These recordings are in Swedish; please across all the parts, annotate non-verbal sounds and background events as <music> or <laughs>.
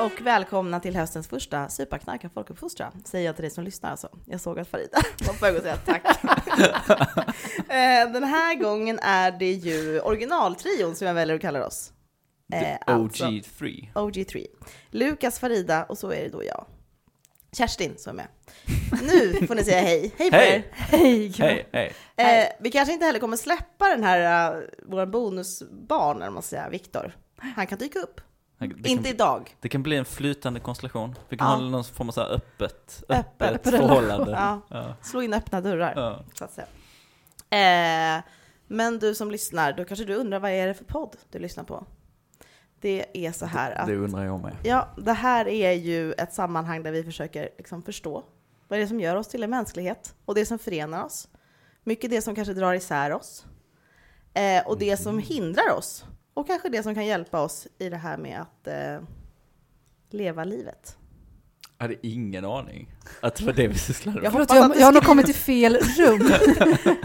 och välkomna till höstens första Superknarka folkuppfostran, säger jag till dig som lyssnar alltså. Jag såg att Farida <laughs> var på väg att säga tack. <laughs> Eh, Den här gången är det ju originaltrion som jag väljer att kalla oss. Eh, alltså OG3. OG3. Lukas, Farida och så är det då jag. Kerstin som är med. Nu får ni säga hej. Hej på Hej. er! <laughs> Hej! Hej, hej. Eh, vi kanske inte heller kommer släppa den här, uh, vår bonusbarn, eller man säger, Viktor. Han kan dyka upp. Det Inte kan, idag. det kan bli en flytande konstellation. Vi kan Ja. ha någon form av så här öppet, Öppet. öppet, förhållande. Ja. Ja. Slå in öppna dörrar. Ja. så att säga. Eh, men du som lyssnar, då kanske du undrar vad är det för podd du lyssnar på? Det är så här att, Det undrar jag med. ja, det här är ju ett sammanhang där vi försöker liksom förstå vad är det som gör oss till en mänsklighet och det som förenar oss. Mycket det som kanske drar isär oss eh, och det som hindrar oss och kanske det som kan hjälpa oss i det här med att eh, leva livet. Jag hade ingen aning att det var det vi sysslade med. Jag hoppas jag, att jag har nog kommit till fel rum. <laughs>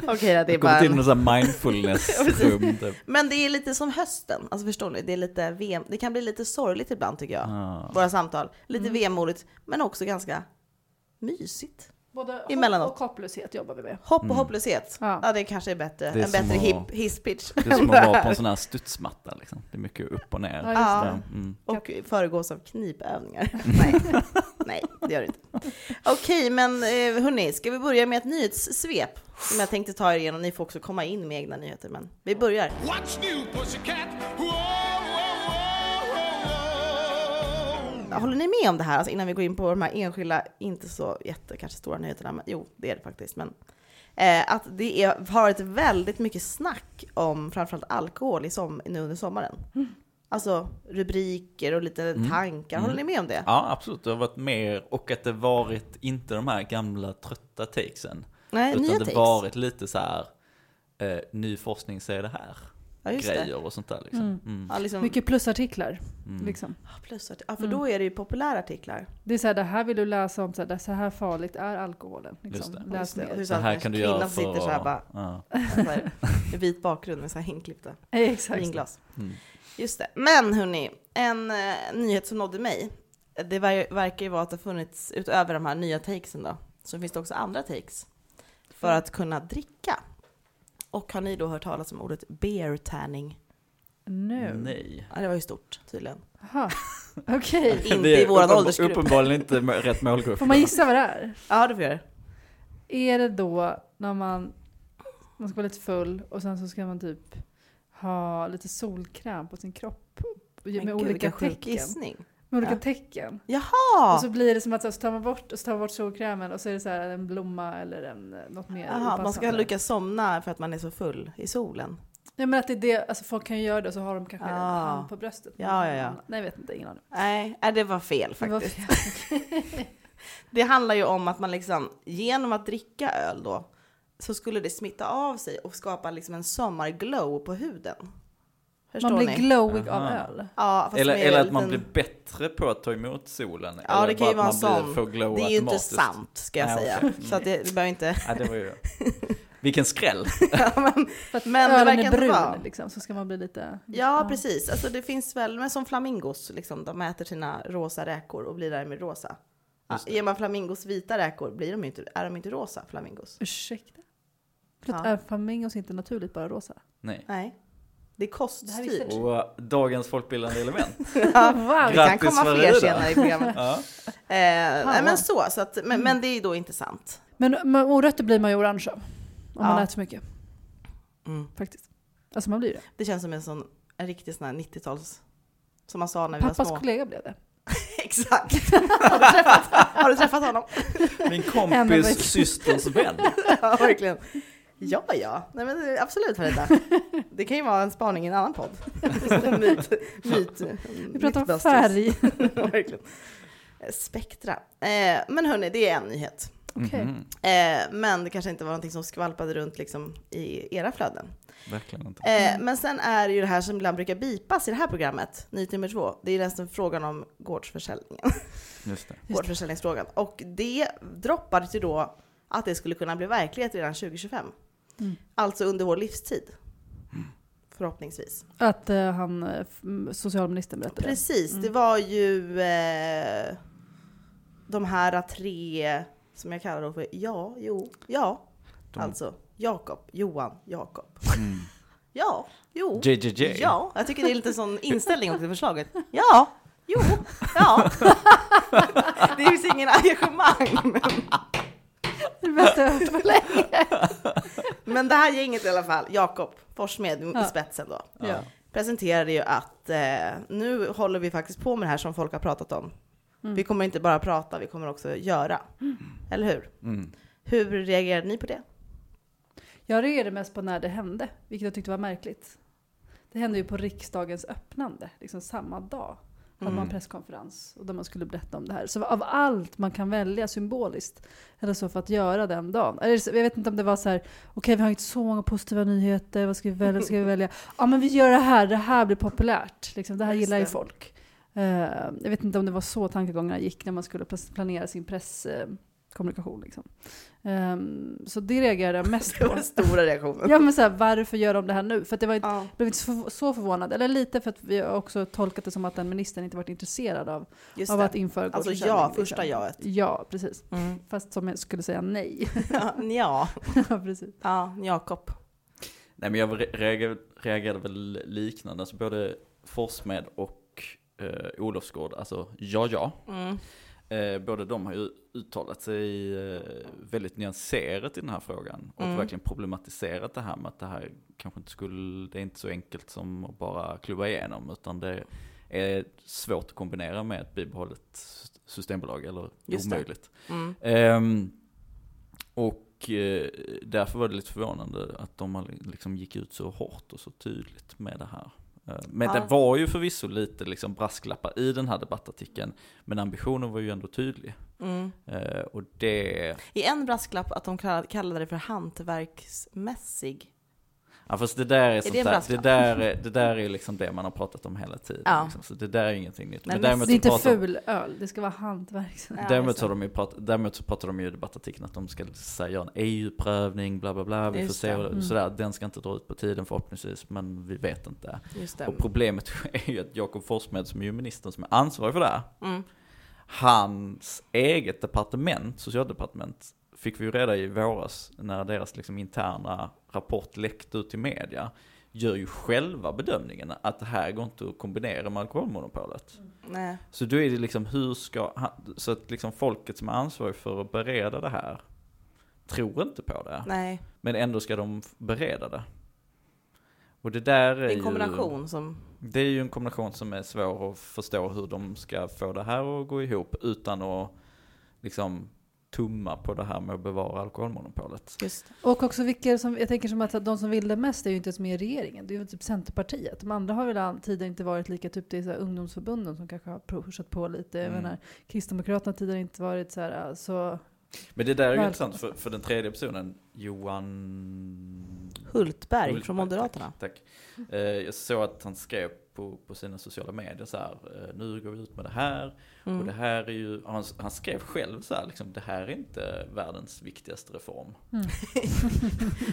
Okej, det är Jag bara till här mindfulness-rum. <laughs> typ. Men det är lite som hösten, alltså förstår ni? Det, är lite VM, det kan bli lite sorgligt ibland tycker jag, Ah. våra samtal. Lite Mm. vemodigt, men också ganska mysigt. Både Emellanåt. och hopplöshet jobbar vi med. Hopp och Mm. hopplöshet, ja. Ja. det kanske är bättre. Det är en bättre hip, hisspitch. Det är som att <laughs> vara på en sån här studsmatta liksom. Det är mycket upp och ner. Ja, just Ja. det. Mm. Och föregås av knipövningar. <laughs> Nej. Nej, det gör det inte. Okej, men eh, hörni, ska vi börja med ett nyhetssvep? Som jag tänkte ta er igenom, ni får också komma in med egna nyheter, men vi börjar. What's new, pussycat? Håller ni med om det här, alltså innan vi går in på de här enskilda, inte så jätte, kanske stora nyheterna, men jo, det är det faktiskt. Men, eh, att det är, har varit väldigt mycket snack om framförallt alkohol i som, nu under sommaren. Alltså rubriker och lite Mm. tankar, håller ni med om det? Ja, absolut. Det har varit mer, och att det varit inte de här gamla trötta takesen. Nej, utan nya det takes. varit lite så här, eh, ny forskning säger det här. Ja, just det. grejer och sånt där liksom. Mm. Mm. Ja, liksom, Mycket plusartiklar. Mm. Liksom. Ja, plus att, ja, för Mm. då är det ju populära artiklar. Det är så här, det här vill du läsa om, så här, det- så här farligt är alkoholen. Liksom. Just det. Läs Just det. Mer. hur Så här kan du göra för sitter så här bara, Ja. så här, med vit bakgrund med så här hinklippta Eh, <laughs> Exakt. vinglas. Mm. Just det. Men hörni, en eh, nyhet som nådde mig. Det ver- verkar ju vara att det har funnits, utöver de här nya takesen då, så finns det också andra takes för Mm. att kunna dricka. Och har ni då hört talas om ordet beer tanning? Nu. Nej. Ja, det var ju stort tydligen. Jaha. <laughs> Okej. Inte Det är i våran åldersgrupp. Uppenbarligen inte med rätt målgrupp. Får man gissa vad det är? Ja, det får jag göra. Är det då när man, man ska vara lite full och sen så ska man typ ha lite solkräm på sin kropp Men med gud, olika sjuk tecken. gissning. Med olika Ja. tecken. Jaha! Och så blir det som att så tar man bort, och så tar man bort solkrämen och så är det så här en blomma eller en, eh, något mer Jaha, man ska lyckas somna för att man är så full i solen. Nej men att det är det, alltså folk kan ju göra det och så har de kanske en Ah. hand på bröstet. Ja, ja, ja. Nej jag vet inte, ingen aning. Nej, det var fel Det var faktiskt. fel. <laughs> Det handlar ju om att man liksom, genom att dricka öl då, så skulle det smitta av sig och skapa liksom en sommarglow på huden. Förstår Man blir ni? glowig av Aha. öl. ja, fast Eller, eller att man liten- blir bättre på att ta emot solen. Ja, eller det kan ju vara att en man sån. Det är ju inte sant, ska jag Nej, säga. okej. Så att det, det behöver inte... Ja, det var ju... <laughs> Vilken skräll! ja, men, <laughs> För att Men ölen är brun vara. liksom, så ska man bli lite... ja, precis. Alltså det finns väl, men som flamingos, liksom, de äter sina rosa räkor och blir därmed rosa. Ja, ger man flamingos vita räkor blir de inte, är de inte rosa, flamingos? Ursäkta? Förlåt, Ja. är flamingos inte naturligt bara rosa? Nej. Nej. Det är koststyrt. Och uh, dagens folkbildande element. <laughs> Ja, wow! det kan komma fler Farida. senare i programmet. Ja. Eh, nej, men så, så att, men, men det är då inte sant. Men morötter blir man ju orange av. Om man Ja. äter så mycket, Mm. faktiskt. Alltså man blir det. Det känns som en sån en riktig sån här 90-tals... Som man sa när vi var Pappas små. kollega blev det. <laughs> Exakt! har, du träffat, har du träffat honom? Min kompis systers vän. <laughs> ja, verkligen. Ja, ja. Nej, men absolut Farida. <laughs> Det kan ju vara en spaning i en annan podd. myt, myt, Vi pratar om färg. <laughs> verkligen. Eh, Spektra. Eh, men hörni, det är en nyhet. Okej. Mhm. Eh, men det kanske inte var någonting som skvalpade runt liksom i era flöden. Verkligen inte. Eh, men sen är det ju det här som ibland brukar bipas i det här programmet, nyhet nummer två. Det är nästan frågan om gårdsförsäljningen. Just det. det. Gårdsförsäljningsfrågan. Och det droppades ju då att det skulle kunna bli verklighet redan 2025. Mm. Alltså under vår livstid. Förhoppningsvis. Att eh, han, eh, socialministern berättade. Precis, Mm. det var ju eh, de här tre som jag kallar då för ja, jo, ja. De- Alltså Jakob, Johan, Jakob. Mm. <laughs> Ja, jo, JJJ. ja. Jag tycker det är lite sån <laughs> inställning till förslaget. Ja, jo, ja. <laughs> Det finns ingen engagemang. Men, Det bästa jag hört på länge. <laughs> men det här gänget i alla fall, Jakob Forssmed i Ja. spetsen då. Ja. presenterade ju att eh, nu håller vi faktiskt på med det här som folk har pratat om. Mm. Vi kommer inte bara prata, vi kommer också göra. Eller hur? Mm. Hur reagerade ni på det? Jag reagerade mest på när det hände, vilket jag tyckte var märkligt. Det hände ju på riksdagens öppnande, liksom samma dag. Hade man Mm. presskonferens och där man skulle berätta om det här. Så av allt man kan välja symboliskt, eller så för att göra den dagen. Eller, jag vet inte om det var så här, okej vi har inte så många positiva nyheter, vad ska vi välja? Ska vi välja? Ja men vi gör det här, det här blir populärt. Liksom, det här Just gillar ju det. folk. Eh, jag vet inte om det var så tankegångarna gick när man skulle planera sin presskommunikation. liksom. Ehm, så det reagerade jag mest <laughs> Det på. var stora reaktionen. Ja men så här, varför gör de det här nu? För att det var inte, Ja, jag blev inte så, så förvånad. Eller lite för att vi har också tolkat det som att den ministern inte varit intresserad av, just av det. att införa Alltså ja, liksom. första jaet. Ja, precis. Mm. Fast som jag skulle säga nej. <laughs> <laughs> ja, ja, precis. ja, Jakob. Nej men jag re- reagerade, reagerade väl liknande, alltså både Forsmed och eh, Olofsgård, alltså ja ja. Mm. Eh, båda de har ju uttalat sig eh, väldigt nyanserat i den här frågan och Mm. verkligen problematiserat det här med att det här kanske inte skulle, det är inte så enkelt som att bara klubba igenom utan det är svårt att kombinera med ett bibehållet systembolag eller Just omöjligt. Mm. Ehm, och eh, därför var det lite förvånande att de liksom gick ut så hårt och så tydligt med det här. Eh, Men Ja. det var ju förvisso lite liksom brasklappar i den här debattartikeln, men ambitionen var ju ändå tydlig. Mm. Eh, och det, I en brasklapp att de kall- kallade det för hantverksmässig. Ja fast det där är det sånt en där, det där är, det där är liksom det man har pratat om hela tiden. Ja. Liksom. Så det där är ingenting nytt. Men Men däremot Det är inte pratar ful öl, det ska vara hantverk. Ja, Däremot så, det. de ju prat, däremot så pratar de ju i debattartikeln att de ska här, göra en EU-prövning, bla bla bla, vi Just får se, det. Mm. sådär. Den ska inte dra ut på tiden förhoppningsvis, men vi vet inte. Det. Och problemet <laughs> är ju att Jakob Forssmed som är ju ministern som är ansvarig för det här, Mm. hans eget departement, socialdepartement, fick vi ju reda i våras när deras liksom interna rapport läckte ut till media, gör ju själva bedömningen att det här går inte att kombinera med alkoholmonopolet. Nej. Så då är det liksom hur ska, så att liksom folket som är ansvarig för att bereda det här tror inte på det. Nej, Men ändå ska de bereda det. Och det där det är är en ju, kombination som... det är ju en kombination som är svår att förstå hur de ska få det här att gå ihop utan att liksom tumma på det här med att bevara alkoholmonopolet. Just Och också vilka som, jag tänker som att de som vill det mest är ju inte ens med i regeringen. Det är ju typ Centerpartiet. De andra har väl tidigare inte varit lika, typ det är så här ungdomsförbunden som kanske har pushat på lite. Jag Mm. menar, Kristdemokraterna har tidigare inte varit så här, så Men det där är ju intressant för, för den tredje personen, Johan Hultberg Hultberg, från Moderaterna. Tack. tack. Eh, jag såg att han skrev på, på sina sociala medier så här, eh, nu går vi ut med det här. Och Mm. det här är ju, han, han skrev själv så här, liksom, det här är inte världens viktigaste reform. Mm.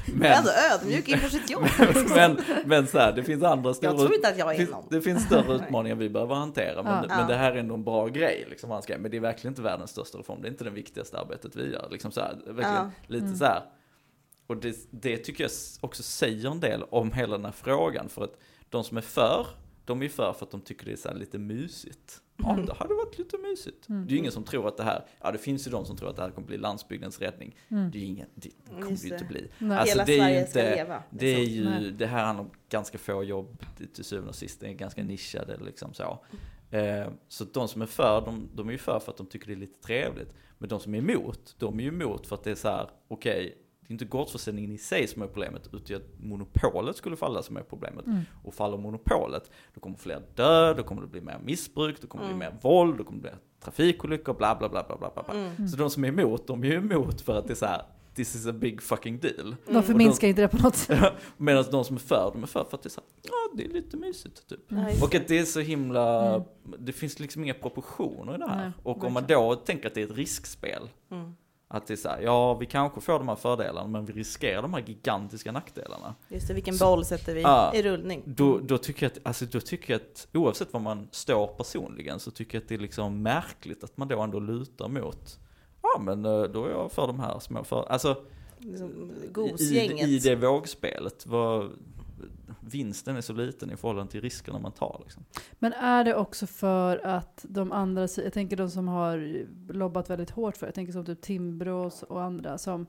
<laughs> Men ändå ödmjuk inför sitt jobb. <laughs> men, men så här, det finns andra stora, Jag tror inte att jag det är finns, någon. det finns större <laughs> utmaningar vi behöver hantera. Men, Ja. men det här är ändå en bra grej, liksom, han skrev. Men det är verkligen inte världens största reform, det är inte det viktigaste arbetet vi gör. Liksom så här, verkligen Ja. lite Mm. så här. Och det, det tycker jag också säger en del om hela den här frågan. För att de som är för, de är ju för för att de tycker det är så här lite mysigt. Ja, Mm. det hade varit lite mysigt. Mm. Det är ju ingen som tror att det här, ja det finns ju de som tror att det här kommer bli landsbygdens räddning. mm. Det är ju ingen, det kommer Just det ju inte bli. Nej. Alltså, Hela det är ju Sverige inte- ska leva. Det är liksom. ju, Nej. det här handlar om ganska få jobb till, till syvende och sist. Det är ganska nischade liksom så. Eh, så de som är för, de, de är ju för för att de tycker det är lite trevligt. Men de som är emot, de är ju emot för att det är så här, okej, det är inte gårdsförsäljningen i sig som är problemet, utan att monopolet skulle falla som är problemet. Mm. Och faller monopolet, då kommer fler dö, då kommer det bli mer missbruk, då kommer det Mm. bli mer våld, då kommer det bli trafikolyckor, bla bla bla bla bla. bla. Mm. Så de som är emot, de är ju emot för att det är så här, this is a big fucking deal. De förminskar inte det på något sätt. <laughs> Medan de som är för, de är för för att det är så här, ja det är lite mysigt typ. Just Och att det är så himla, Mm. det finns liksom inga proportioner i det här. Nej, och om man då tänker att det är ett riskspel, Mm. Att det är så här, ja vi kanske får de här fördelarna men vi riskerar de här gigantiska nackdelarna. Just det, vilken Så- boll sätter vi Ja. i rullning? Då, då, tycker jag att, alltså, då tycker jag att oavsett var man står personligen så tycker jag att det är liksom märkligt att man då ändå lutar mot Ja men eh, då är jag för de här små för, alltså Liksom, i, Gosgänget. i det vågspelet, vad, vinsten är så liten i förhållande till riskerna man tar liksom. Men är det också för att de andra, jag tänker de som har lobbat väldigt hårt för, jag tänker som typ Timbro och och andra, som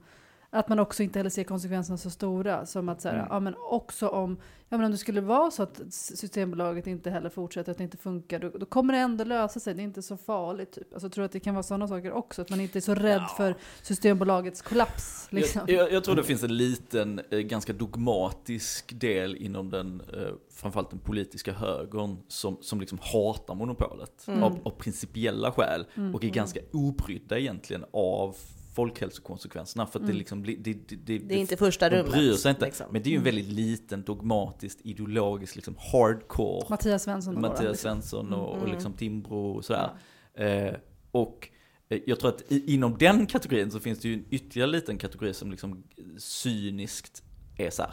att man också inte heller ser konsekvenserna så stora. Som att så här, Mm. ja men också om, ja men om det skulle vara så att Systembolaget inte heller fortsätter, att det inte funkar, då, då kommer det ändå lösa sig. Det är inte så farligt typ. Alltså jag tror att det kan vara sådana saker också, att man inte är så rädd Ja. för Systembolagets kollaps. Liksom. Jag, jag, jag tror det finns en liten, eh, ganska dogmatisk del inom den, eh, framförallt den politiska högern, som, som liksom hatar monopolet Mm. av, av principiella skäl Mm. och är ganska obrydda egentligen av folkhälsokonsekvenserna. För att det Mm. liksom blir, det, det, det, Det är inte första rummet. bryr sig inte. liksom. Men det är ju en väldigt liten dogmatiskt, ideologiskt, liksom hardcore Mattias Svensson och några, Mattias liksom. Svensson och, och Mm. liksom Timbro och sådär. Eh, och eh, jag tror att i, inom den kategorin så finns det ju en ytterligare liten kategori som liksom cyniskt är så här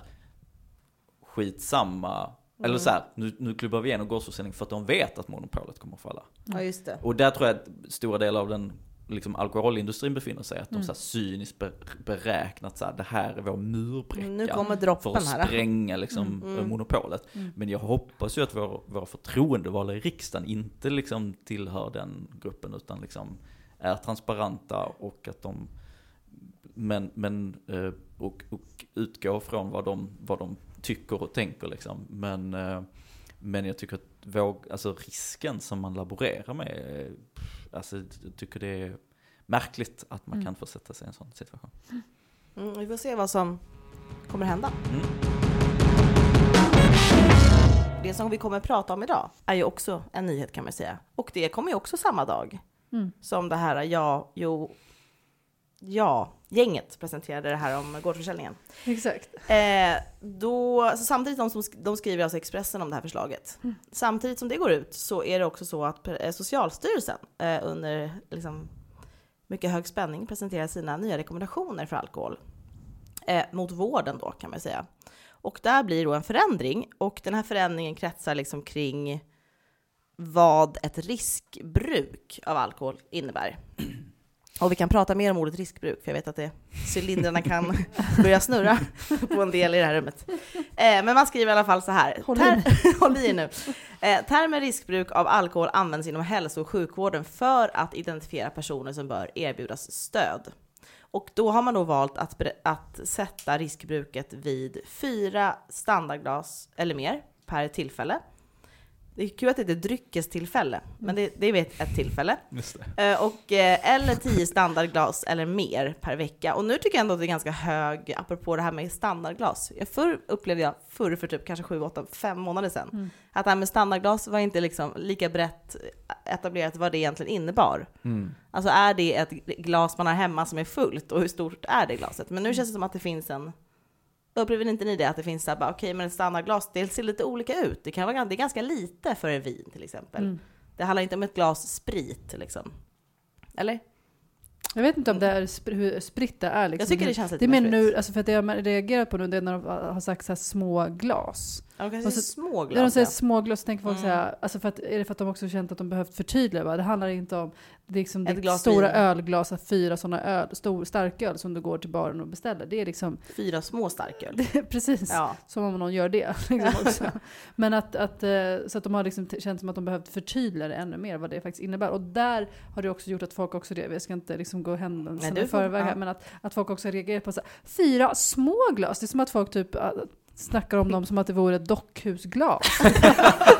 skitsamma. Eller så här, nu, nu klubbar vi igenom gårdsförsäljning för att de vet att monopolet kommer att falla. Ja, just det. Och där tror jag att stora delar av den liksom, alkoholindustrin befinner sig, att de Mm. så här, cyniskt be, beräknat så här, det här är vår murbräcka Nu kommer för droppen att här. spränga liksom, Mm. eh, monopolet. Mm. Men jag hoppas ju att våra, våra förtroendevalda i riksdagen inte liksom tillhör den gruppen utan liksom är transparenta och att de men, men eh, och, och utgår från vad de, vad de tycker och tänker liksom. Men, eh, men jag tycker att våg, alltså risken som man laborerar med, alltså jag tycker det är märkligt att man Mm. kan försätta sig i en sån situation. Mm, vi får se vad som kommer hända. Mm. Det som vi kommer att prata om idag är ju också en nyhet kan man säga. Och det kommer ju också samma dag Mm. som det här ja, jo, ja, gänget presenterade det här om gårdsförsäljningen. Exakt. Eh, då, så samtidigt de, som, de skriver alltså Expressen om det här förslaget. Mm. Samtidigt som det går ut så är det också så att eh, Socialstyrelsen eh, under liksom, mycket hög spänning presenterar sina nya rekommendationer för alkohol. Eh, mot vården då kan man säga. Och där blir då en förändring och den här förändringen kretsar liksom kring vad ett riskbruk av alkohol innebär. Och vi kan prata mer om ordet riskbruk, för jag vet att det, cylindrarna kan <laughs> börja snurra på en del i det här rummet. Eh, men man skriver i alla fall så här. Håll Ter- <laughs> håll i nu. Eh, termen riskbruk av alkohol används inom hälso och sjukvården för att identifiera personer som bör erbjudas stöd. Och då har man då valt att, att sätta riskbruket vid fyra standardglas eller mer per tillfälle. Det är kul att det heter dryckestillfälle, men det, det är ett, tillfälle. Just det. Eh, Och, eh, eller 10 standardglas eller mer per vecka. Och nu tycker jag ändå att det är ganska hög, apropå det här med standardglas. Jag förr upplevde jag, förr för typ kanske 7, 8, 5 månader sedan, Mm. att det här med standardglas var inte liksom lika brett etablerat vad det egentligen innebar. Mm. Alltså är det ett glas man har hemma som är fullt och hur stort är det glaset? Men nu känns det som att det finns en Upplever inte ni det? Att det finns så här, bara, okej men ett standardglas, det ser lite olika ut. Det kan vara det är ganska lite för en vin till exempel. Mm. Det handlar inte om ett glas sprit liksom. Eller? Jag vet inte om det är sp- hur spritt det är. Liksom. Jag tycker det känns lite Det mer nu, alltså för att det jag reagerar på nu det är när de har sagt så små glas. Ja, de kanske så- små När de glas. säger ja. små glas så tänker folk Mm. säga, alltså för att, är det för att de också känt att de behövt förtydliga? Va? Det handlar inte om det är liksom Ett glas stora vin. ölglas, fyra sådana öl, stor, starköl som du går till baren och beställer. Det är liksom, Fyra små starköl. <laughs> det precis Ja. som om någon gör det. <laughs> Liksom. <laughs> Men att, att, eh, så att de har liksom känt som att de behövt förtydliga det ännu mer, vad det faktiskt innebär. Och där har det också gjort att folk också, jag ska inte liksom gå händelserna i förväg här, ja. men att, att folk också reagerar på så här, fyra små glas. Det är som att folk typ snackar om dem som att det vore ett dockhusglas. <laughs>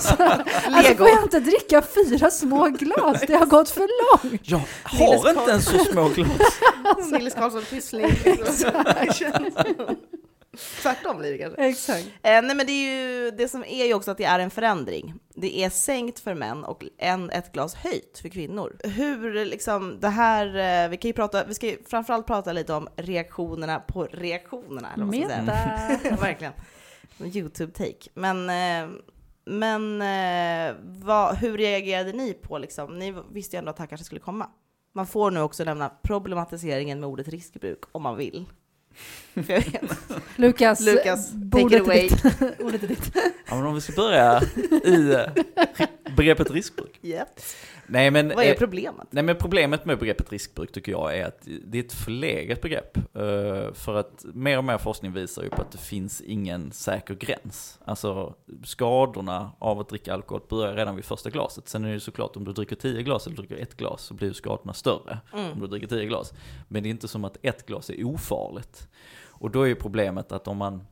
Så, alltså Lego. får jag inte dricka fyra små glas? Det har gått för långt. Jag Nils har inte en så små glas. <laughs> Nils Karlsson Pyssling. <laughs> Tvärtom blir det kanske. Exakt. Eh, nej men det är ju, det som är ju också att det är en förändring. Det är sänkt för män och en, ett glas höjt för kvinnor. Hur liksom det här, eh, vi kan ju prata, vi ska ju framförallt prata lite om reaktionerna på reaktionerna. Eller vad. Meta. <laughs> Verkligen. YouTube-take. Men, eh, men eh, vad, hur reagerade ni på liksom, ni visste ju ändå att det här kanske skulle komma. Man får nu också lämna problematiseringen med ordet riskbruk om man vill. <laughs> Lukas, Lukas, take bordet it away. ditt. <laughs> ordet är ditt. Ja, men om vi ska börja i eh, begreppet riskbruk. Yep. Nej men, Vad är eh, problemet? nej men problemet med begreppet riskbruk tycker jag är att det är ett förlegat begrepp. Eh, För att mer och mer forskning visar ju på att det finns ingen säker gräns. Alltså skadorna av att dricka alkohol börjar redan vid första glaset. Sen är det ju såklart om du dricker tio glas eller dricker ett glas så blir skadorna större Mm. om du dricker tio glas. Men det är inte som att ett glas är ofarligt. Och då är ju problemet att om man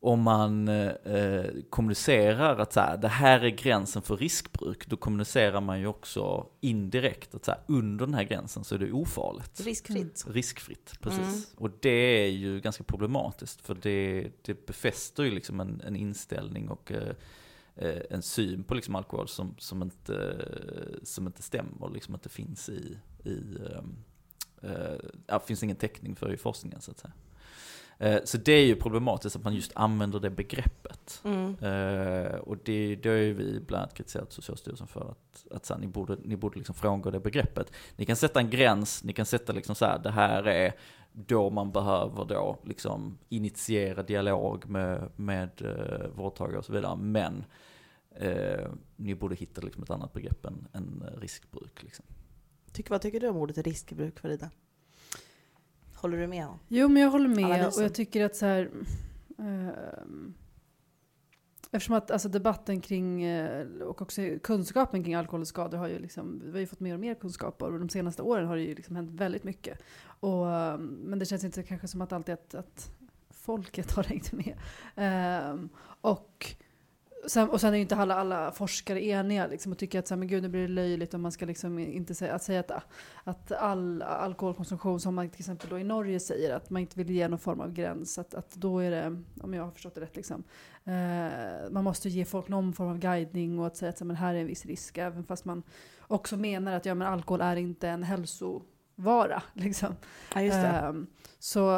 om man eh, kommunicerar att så här, det här är gränsen för riskbruk, då kommunicerar man ju också indirekt att så här, under den här gränsen så är det ofarligt. Riskfritt. Riskfritt, precis. Mm. Och det är ju ganska problematiskt för det, det befäster ju liksom en, en inställning och eh, eh, en syn på liksom alkohol som, som, inte, som inte stämmer, liksom att det finns i, i ehm, eh, ja, finns ingen täckning för i forskningen så att säga. Eh, Så det är ju problematiskt att man just använder det begreppet. Mm. Eh, och det, det har ju vi bland annat kritiserat Socialstyrelsen för att, att så här, ni borde, ni borde liksom frångå det begreppet. Ni kan sätta en gräns, ni kan sätta liksom så här, det här är då man behöver då liksom initiera dialog med, med uh, vårdtagare och så vidare. Men eh, ni borde hitta liksom ett annat begrepp än, än riskbruk. Liksom. Tycker, vad tycker du om ordet riskbruk, Farida? Håller du med? om? Jo, men jag håller med Analysen. och jag tycker att så här... ehm, eftersom att alltså, debatten kring eh, och också kunskapen kring alkohol och skador har ju liksom, vi har ju fått mer och mer kunskaper och de senaste åren har det ju liksom hänt väldigt mycket. Och, ehm, men det känns inte kanske som att alltid att, att folket <laughs> har hängt med. Ehm, och Sen, och sen är ju inte alla, alla forskare eniga liksom, och tycker att så här, men gud, nu blir det löjligt om man ska liksom inte säga, att säga att, att all alkoholkonsumtion, som man till exempel då i Norge säger, att man inte vill ge någon form av gräns, att, att då är det, om jag har förstått det rätt, liksom, eh, man måste ge folk någon form av guidning och att säga att så här, men här är en viss risk, även fast man också menar att ja, men alkohol är inte en hälsovara. <laughs> Liksom. Ja. Ehm, så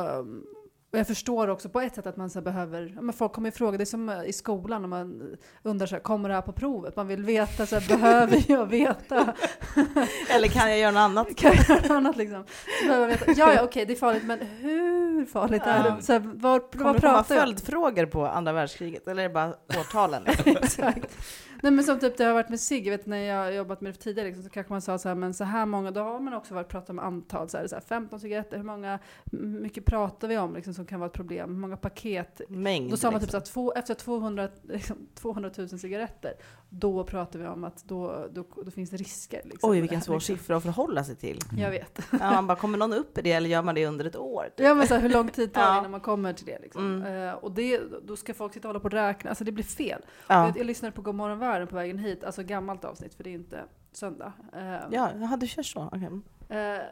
och jag förstår också på ett sätt att man så behöver, ja, men folk kommer ju fråga, det är som i skolan när man undrar så här, kommer det här på provet? Man vill veta, så här, <laughs> behöver jag veta? <laughs> Eller kan jag göra något annat? Kan jag göra något annat liksom? Så behöver veta, ja, ja okej det är farligt, men hur farligt är det? Så här, var, Kommer vad det komma följdfrågor på andra världskriget? Eller är det bara årtalen? <laughs> Exakt. Nej men som typ det har varit med jag vet när jag har jobbat med det tidigare liksom, så kanske man sa så här, men så här många, då har man också varit pratat om antal, så här, så här 15 cigaretter, hur många, mycket pratar vi om liksom, som kan vara ett problem, hur många paket? Mängd. Då sa man typ liksom. så att två, efter 200, liksom, 200 000 cigaretter, då pratar vi om att då, då, då finns det risker. Liksom, Oj, vilken svår liksom. siffra att förhålla sig till. Jag vet. Ja, man bara, kommer någon upp i det eller gör man det under ett år? typ? Ja men så här, hur lång tid tar det Ja. innan man kommer till det liksom? Mm. Eh, och det, då ska folk sitta och hålla på och räkna, alltså det blir fel. Ja, Jag, jag lyssnade på Godmorgon Världen på vägen hit, alltså gammalt avsnitt för det är inte söndag. Eh, ja du kör så? Okej. Eh,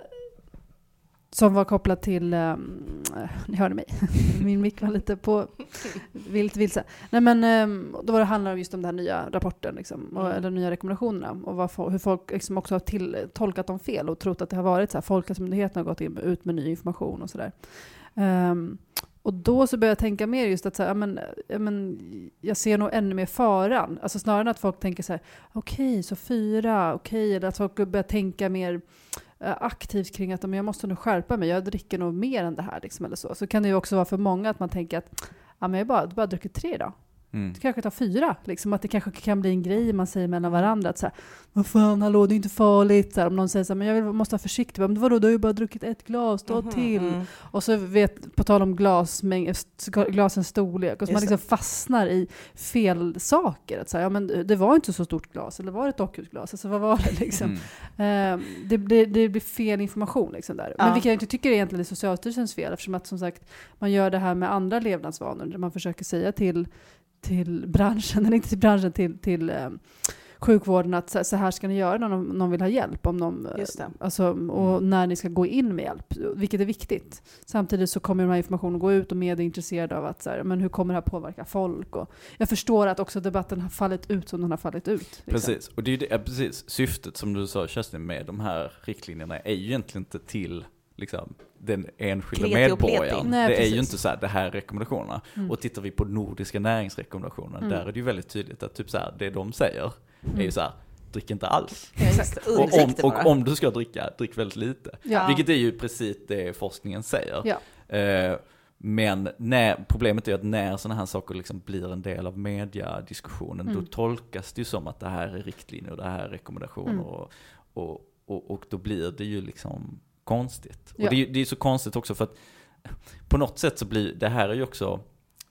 som var kopplad till, eh, ni hörde mig, <laughs> min mick var lite på vilt vilse. Nej men ehm, då var det handlar om just om den här nya rapporten, liksom, och, Mm. eller nya rekommendationerna och vad, hur folk liksom också har till, tolkat dem fel och trott att det har varit så här, Folkhälsomyndigheten har gått in, ut med ny information och sådär. Ehm, och då så började jag tänka mer just att så här, ja, men, ja, men, jag ser nog ännu mer faran. Alltså snarare än att folk tänker så här, okej, så fyra, okej, eller att folk börjar tänka mer Eh, aktivt kring att men jag måste nog skärpa mig, jag dricker nog mer än det här. Liksom, eller så. så kan det ju också vara för många att man tänker att ja, men jag har bara, bara druckit tre idag. Mm. Det kanske tar fyra. Liksom, att det kanske kan bli en grej man säger mellan varandra. Att så här, vad fan, hallå, det är inte farligt. Så här, om någon säger så här, men jag vill, måste vara försiktig. Men vadå, du har ju bara druckit ett glas, ta Mhm, till. mm. Och så vet, på tal om glasmäng, sk- glasens storlek, och så man liksom fastnar i fel saker. Att säga, ja, men det var inte så stort glas, eller var det ett dockljusglas? Alltså vad var det <laughs> liksom? Mm. Eh, det, blir, det blir fel information liksom där. Ja. Men vilket jag inte tycker egentligen är Socialstyrelsens fel, eftersom att som sagt, man gör det här med andra levnadsvanor, där man försöker säga till, till branschen, eller inte till branschen, till, till eh, sjukvården att så, här ska ni göra när någon, vill ha hjälp. Om någon, eh, Just det. Alltså, och när ni ska gå in med hjälp, vilket är viktigt. Samtidigt så kommer de här informationen gå ut och media är intresserade av att så här, men hur kommer det här påverka folk? Och jag förstår att också debatten har fallit ut som den har fallit ut. liksom. Precis, och det är ju det, ja, precis, syftet som du sa Kerstin med de här riktlinjerna är ju egentligen inte till liksom, den enskilda medborgaren. Nej, det är ju precis. inte så här, det här är rekommendationerna. Mm. Och tittar vi på nordiska näringsrekommendationer, Mm. där är det ju väldigt tydligt att typ så här, det de säger är ju så här, drick inte alls. Exakt, Och om, och om du ska dricka, drick väldigt lite. Ja. Vilket är ju precis det forskningen säger. Ja. Eh, men när, problemet är att när sådana här saker liksom blir en del av mediadiskussionen, Mm. då tolkas det ju som att det här är riktlinjer och det här är rekommendationer. Mm. Och, och, och, och då blir det ju liksom konstigt. Ja. Och det, är ju- det är så konstigt också för att på något sätt så blir det här är ju också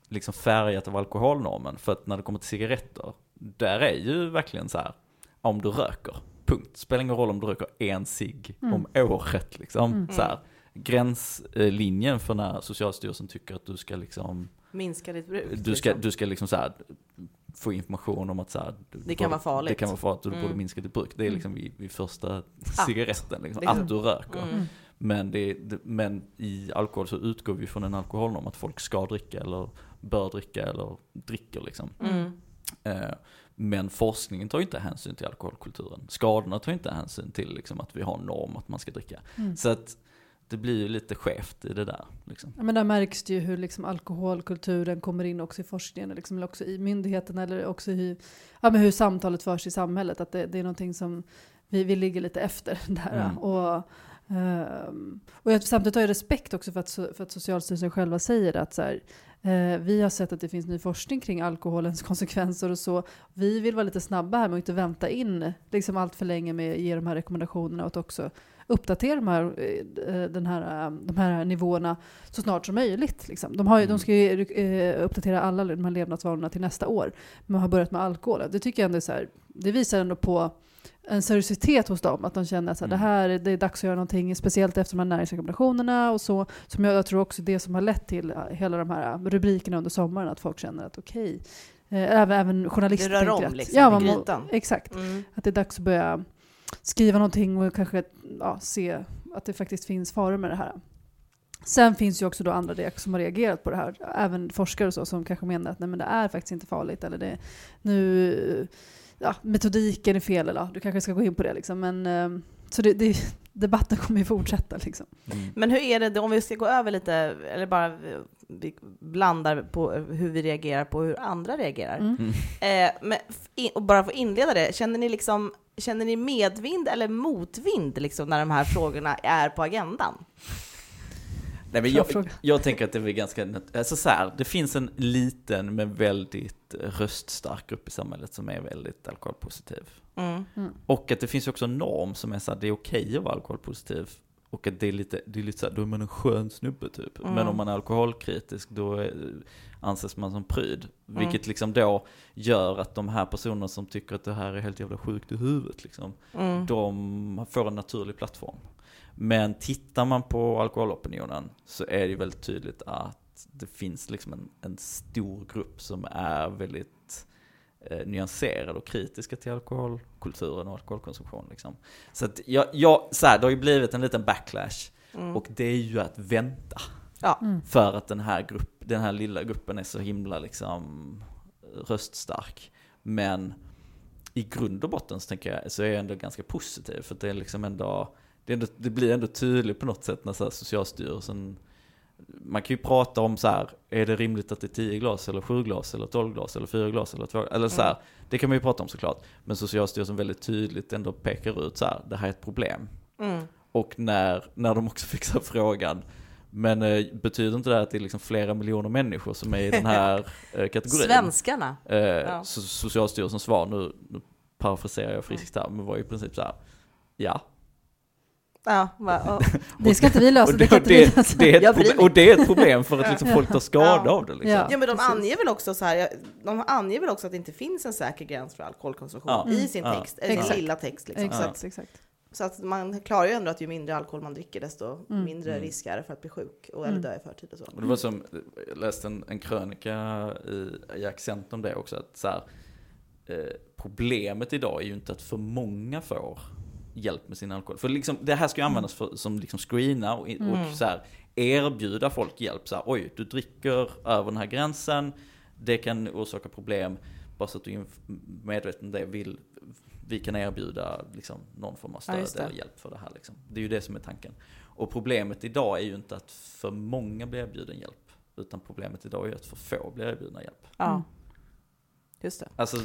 liksom färgat av alkoholnormen. För att när det kommer till cigaretter, där är ju verkligen så här, om du röker, punkt. Spelar ingen roll om du röker en cigg Mm. om året liksom. Mm. Så här, gränslinjen för när Socialstyrelsen tycker att du ska liksom, Minska ditt bruk. du ska, liksom. du ska liksom så här, få information om att så här, du Det kan borde- vara farligt. Det kan vara farligt, du Mm. borde minska ditt bruk. Det är Mm. liksom vid, vid första Att. cigaretten, liksom, Liksom. att du röker. Mm. Men, det, det, men i alkohol så utgår vi från en alkoholnorm att folk ska dricka eller bör dricka eller dricker liksom. Mm. Eh, Men forskningen tar ju inte hänsyn till alkoholkulturen. Skadorna tar inte hänsyn till liksom, att vi har en norm att man ska dricka. Mm. Så att det blir ju lite skevt i det där. Liksom. Ja, men där märks det ju hur liksom alkoholkulturen kommer in också i forskningen, liksom, eller också i myndigheten eller också i ja, men hur samtalet förs i samhället. Att det, det är någonting som vi, vi ligger lite efter <laughs> där. Mm. Och, ehm, och jag, samtidigt har jag respekt också för att, för att Socialstyrelsen själva säger att så här, eh, vi har sett att det finns ny forskning kring alkoholens <laughs> konsekvenser och så. Vi vill vara lite snabba här med att inte vänta in liksom allt för länge med att ge de här rekommendationerna och att också uppdatera de här, eh, den här, eh, de här nivåerna så snart som möjligt. Liksom. De, har ju, de Mm. ska ju eh, uppdatera alla de här levnadsvanorna till nästa år. Men har börjat med alkohol. Det tycker jag ändå är så här, det visar ändå på en seriositet hos dem. Att de känner att Mm. det här det är dags att göra någonting, speciellt efter de här näringsrekommendationerna och så. Som jag, jag tror också det som har lett till hela de här rubrikerna under sommaren, att folk känner att okej, eh, även, även journalister Det rör om liksom ja, man må-. Exakt. Mm. Att det är dags att börja skriva någonting och kanske ja, se att det faktiskt finns faror med det här. Sen finns ju också då andra som har reagerat på det här, även forskare och så, som kanske menar att nej, men det är faktiskt inte farligt, eller det, nu, ja, metodiken är fel, eller ja, du kanske ska gå in på det liksom. Men, eh, så det, det, debatten kommer ju fortsätta liksom. Mm. Men hur är det då, om vi ska gå över lite, eller bara vi blandar på hur vi reagerar på hur andra reagerar. Mm. Mm. Eh, men, och bara för att inleda det, känner ni, liksom, känner ni medvind eller motvind liksom, när de här frågorna är på agendan? Nej, men jag, jag tänker att det är ganska, alltså så här, det finns en liten men väldigt röststark grupp i samhället som är väldigt alkoholpositiv. Mm. Och att det finns också en norm som är så här, det är okej att vara alkoholpositiv. Och att det är lite, det är lite så här, då är man en skön snubbe typ. Mm. Men om man är alkoholkritisk då är, anses man som pryd. Mm. Vilket liksom då gör att de här personerna som tycker att det här är helt jävla sjukt i huvudet liksom, Mm. de får en naturlig plattform. Men tittar man på alkoholopinionen så är det väldigt tydligt att det finns liksom en, en stor grupp som är väldigt eh, nyanserade och kritiska till alkoholkulturen och alkoholkonsumtion. Liksom. Så att jag, jag, så här, det har ju blivit en liten backlash Mm. och det är ju att vänta. Ja. Mm. För att den här, grupp, den här lilla gruppen är så himla liksom röststark. Men i grund och botten så tänker jag, så är jag ändå ganska positiv. För att det är liksom ändå, det, ändå, det blir ändå tydligt på något sätt när så här Socialstyrelsen, man kan ju prata om så här, är det rimligt att det är 10 glas eller 7 glas eller 12 glas eller 4 glas eller 2 eller så här, Det kan man ju prata om såklart. Men Socialstyrelsen väldigt tydligt ändå pekar ut så här, det här är ett problem. Mm. Och när, när de också <laughs> här frågan, men eh, betyder inte det att det är liksom flera miljoner människor som är i den här <laughs> eh, kategorin? Svenskarna. Eh, så Socialstyrelsens svar, nu, nu parafraserar jag friskt här, men var i princip så här, ja. Ja, och, Det ska inte vi lösa, Och det det, inte vi det, lösa. det, är ett Jag bryr problem, mig. och det är ett problem för att liksom folk tar skada Ja. av det. Liksom. Ja. ja men de anger väl också så här, de anger väl också att det inte finns en säker gräns för alkoholkonsumtion Ja. i sin Ja. text, eller Exakt. sin lilla text. Liksom. Exakt, exakt. Så att man klarar ju ändå att ju mindre alkohol man dricker desto Mm. mindre Mm. risk är det för att bli sjuk och, eller Mm. dö i förtid och så. Och det var som, jag läste en, en krönika i, i Accent om det också, att så här, eh, problemet idag är ju inte att för många får hjälp med sin alkohol. För liksom, det här ska ju användas för, som liksom screena och, Mm. och så här, erbjuda folk hjälp. Så här, Oj, du dricker över den här gränsen, det kan orsaka problem. Bara så att du är medveten om det, vill, vi kan erbjuda liksom, någon form av Ja, stöd det. eller hjälp för det här. Liksom. Det är ju det som är tanken. Och problemet idag är ju inte att för många blir erbjuden hjälp. Utan problemet idag är att för få blir erbjudna hjälp. Ja. Mm. Just det. Alltså,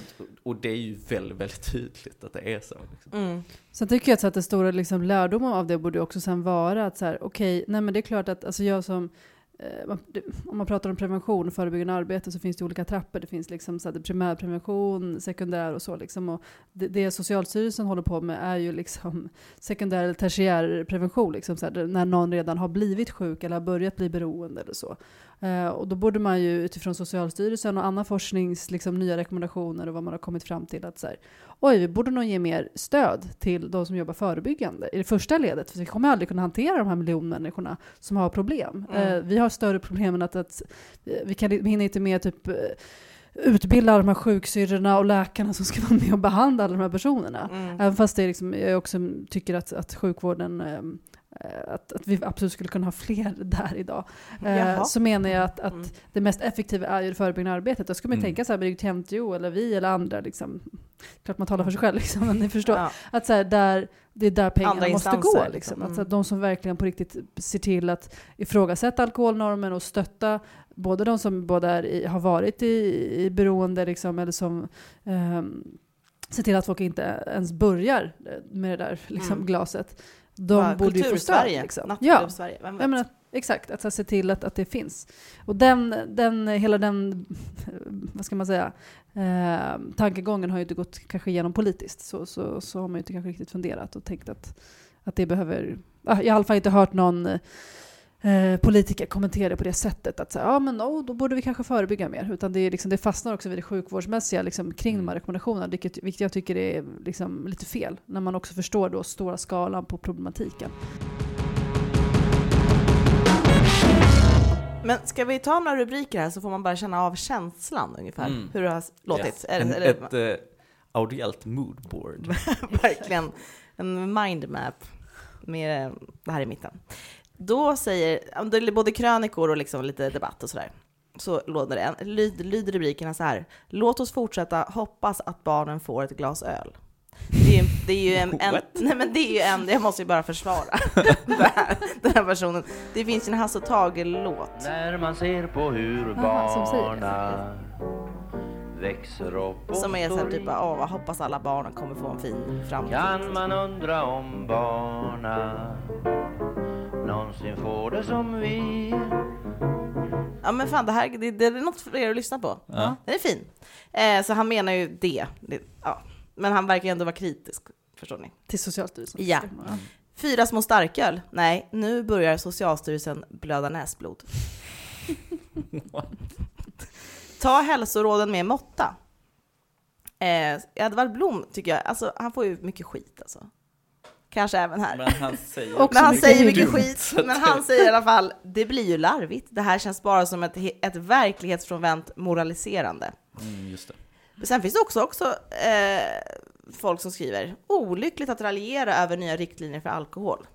och det är ju väldigt, väldigt tydligt att det är så. Liksom. Mm. Sen tycker jag att, det stora liksom, lärdomen av det borde också sen vara att så här, okej, nej men det är klart att alltså jag som eh, om man pratar om prevention och förebyggande arbete så finns det olika trappor. Det finns liksom så här, det primärprevention, sekundär och så. Liksom. Och det, det Socialstyrelsen håller på med är ju liksom <laughs> sekundär eller tertiär prevention. Liksom, så här, när någon redan har blivit sjuk eller har börjat bli beroende eller så. Eh, och då borde man ju utifrån Socialstyrelsen och annan forsknings liksom, nya rekommendationer och vad man har kommit fram till att så här, oj, vi borde nog ge mer stöd till de som jobbar förebyggande i det första ledet. För vi kommer aldrig kunna hantera de här miljonmänniskorna som har problem. Mm. Eh, vi har större problem än att, att eh, vi, kan, vi hinner inte med typ utbilda alla de här sjuksyrrorna och läkarna som ska vara med och behandla alla de här personerna. Mm. Även fast det liksom, jag också tycker att, att sjukvården eh, att, att vi absolut skulle kunna ha fler <laughs> där idag. Eh, Jaha. så menar jag att, att Mm. det mest effektiva är ju det förebyggande arbetet. Då ska man ju Mm. tänka så här med Temtio eller vi eller andra. Liksom. Klart man talar för sig själv, liksom, men ni <laughs> förstår. Ja. Att så här, där, det är där pengarna Andra måste gå. liksom. Liksom. Mm. Att, så att de som verkligen på riktigt ser till att ifrågasätta alkoholnormen och stötta både de som både är i, har varit i, i beroende liksom, eller som ehm, ser till att folk inte ens börjar med det där liksom, Mm. glaset. De Bara borde ju få stöd. Kultursverige, Liksom. Ja, Sverige, vem vet? menar, exakt. Att här, se till att, att det finns. Och den, den, hela den, <laughs> vad ska man säga, eh, tankegången har ju inte gått kanske igenom politiskt. Så, så, så har man ju inte kanske riktigt funderat och tänkt att, att det behöver, jag har i alla fall inte hört någon eh, politiker kommentera det på det sättet. Att säga, ja men oh, då borde vi kanske förebygga mer. Utan det, är liksom, det fastnar också vid det sjukvårdsmässiga liksom, kring de här rekommendationerna. Vilket, vilket jag tycker är liksom, lite fel. När man också förstår då stora skalan på problematiken. Men ska vi ta några rubriker här så får man bara känna av känslan ungefär, Mm. hur det har låtit. Yes. En, eller, ett eh, audiellt moodboard. <laughs> verkligen en mindmap med det här i mitten. Då säger, om det är både krönikor och liksom lite debatt och sådär, så låter det, en- lyd, lyder rubrikerna så här. Låt oss fortsätta hoppas att barnen får ett glas öl. Det är, ju- det är ju en, en nej men det är ju en, jag måste ju bara försvara <laughs> det här, den här personen. Det finns ju en Hasse och Tage-låt. När man ser på hur barna växer upp och Som är så här står typ, i. åh vad hoppas alla barnen kommer få en fin framtid. Kan man undra om barna någonsin får det som vi Ja men fan det här, det, det är något för er att lyssna på. Ja. Den är fin. Eh, så han menar ju det. det ja. Men han verkar ju ändå vara kritisk, förstår ni. Till Socialstyrelsen. Ja. Fyra små starköl? Nej, nu börjar Socialstyrelsen blöda näsblod. <laughs> Ta hälsoråden med måtta. Eh, Edvard Blom tycker jag, alltså han får ju mycket skit alltså. Kanske även här. Men han säger... Och- Men han mycket säger mycket dumt, skit, men han <laughs> säger i alla fall, det blir ju larvigt. Det här känns bara som ett, ett verklighetsfrånvänt moraliserande. Mm, just det. Men Sen finns det också, också eh, folk som skriver, olyckligt att raljera över nya riktlinjer för alkohol.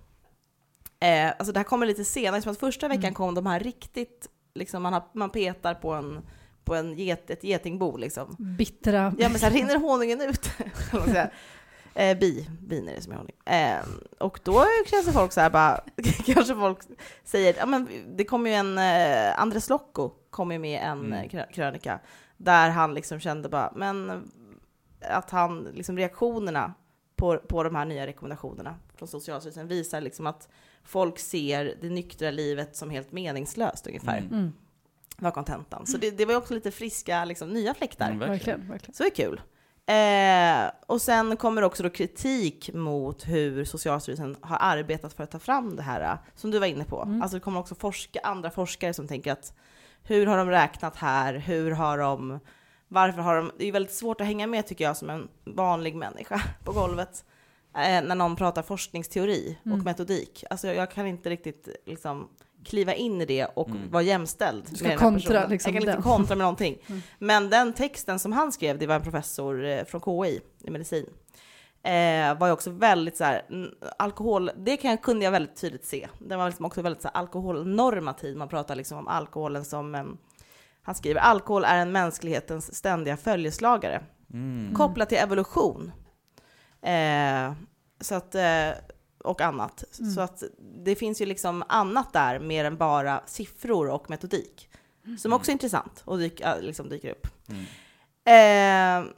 Eh, alltså det här kommer lite senare, som att första veckan Mm. kom de här riktigt, liksom man, har, man petar på, en, på en get, ett getingbo liksom. Bittra. Ja men så här rinner honungen ut. <laughs> Eh, bi, bin är det som är honung. Eh, och då känns det folk så här bara, <laughs> kanske folk säger, ja men det kommer ju en, eh, Andres Lokko kom ju med en Mm. mm. krönika, där han liksom kände bara, men att han, liksom reaktionerna på, på de här nya rekommendationerna från Socialstyrelsen visar liksom att folk ser det nyktra livet som helt meningslöst ungefär, Mm. Mm, var kontentan. Så det, det var ju också lite friska, liksom, nya fläktar. Mm, verkligen. Så det är kul. Eh, och sen kommer också då kritik mot hur Socialstyrelsen har arbetat för att ta fram det här, eh, som du var inne på. Mm. Alltså det kommer också forska, andra forskare som tänker att hur har de räknat här? Hur har de, varför har de, det är väldigt svårt att hänga med tycker jag som en vanlig människa på golvet. Eh, när någon pratar forskningsteori och Mm. metodik. Alltså jag, jag kan inte riktigt liksom kliva in i det och Mm. vara jämställd Du ska med kontra, personen. liksom, jag kan inte kontra med någonting. <laughs> Mm. Men den texten som han skrev, det var en professor eh, från KI i medicin, eh, var ju också väldigt så här, alkohol, det kan jag, kunde jag väldigt tydligt se. Den var liksom också väldigt så här, alkoholnormativ, man pratar liksom om alkoholen som, eh, han skriver, alkohol är en mänsklighetens ständiga följeslagare, Mm. kopplat till evolution. Eh, så att, eh, och annat. Mm. Så att det finns ju liksom annat där mer än bara siffror och metodik. Som också är intressant och dyk, liksom dyker upp. Mm. Eh,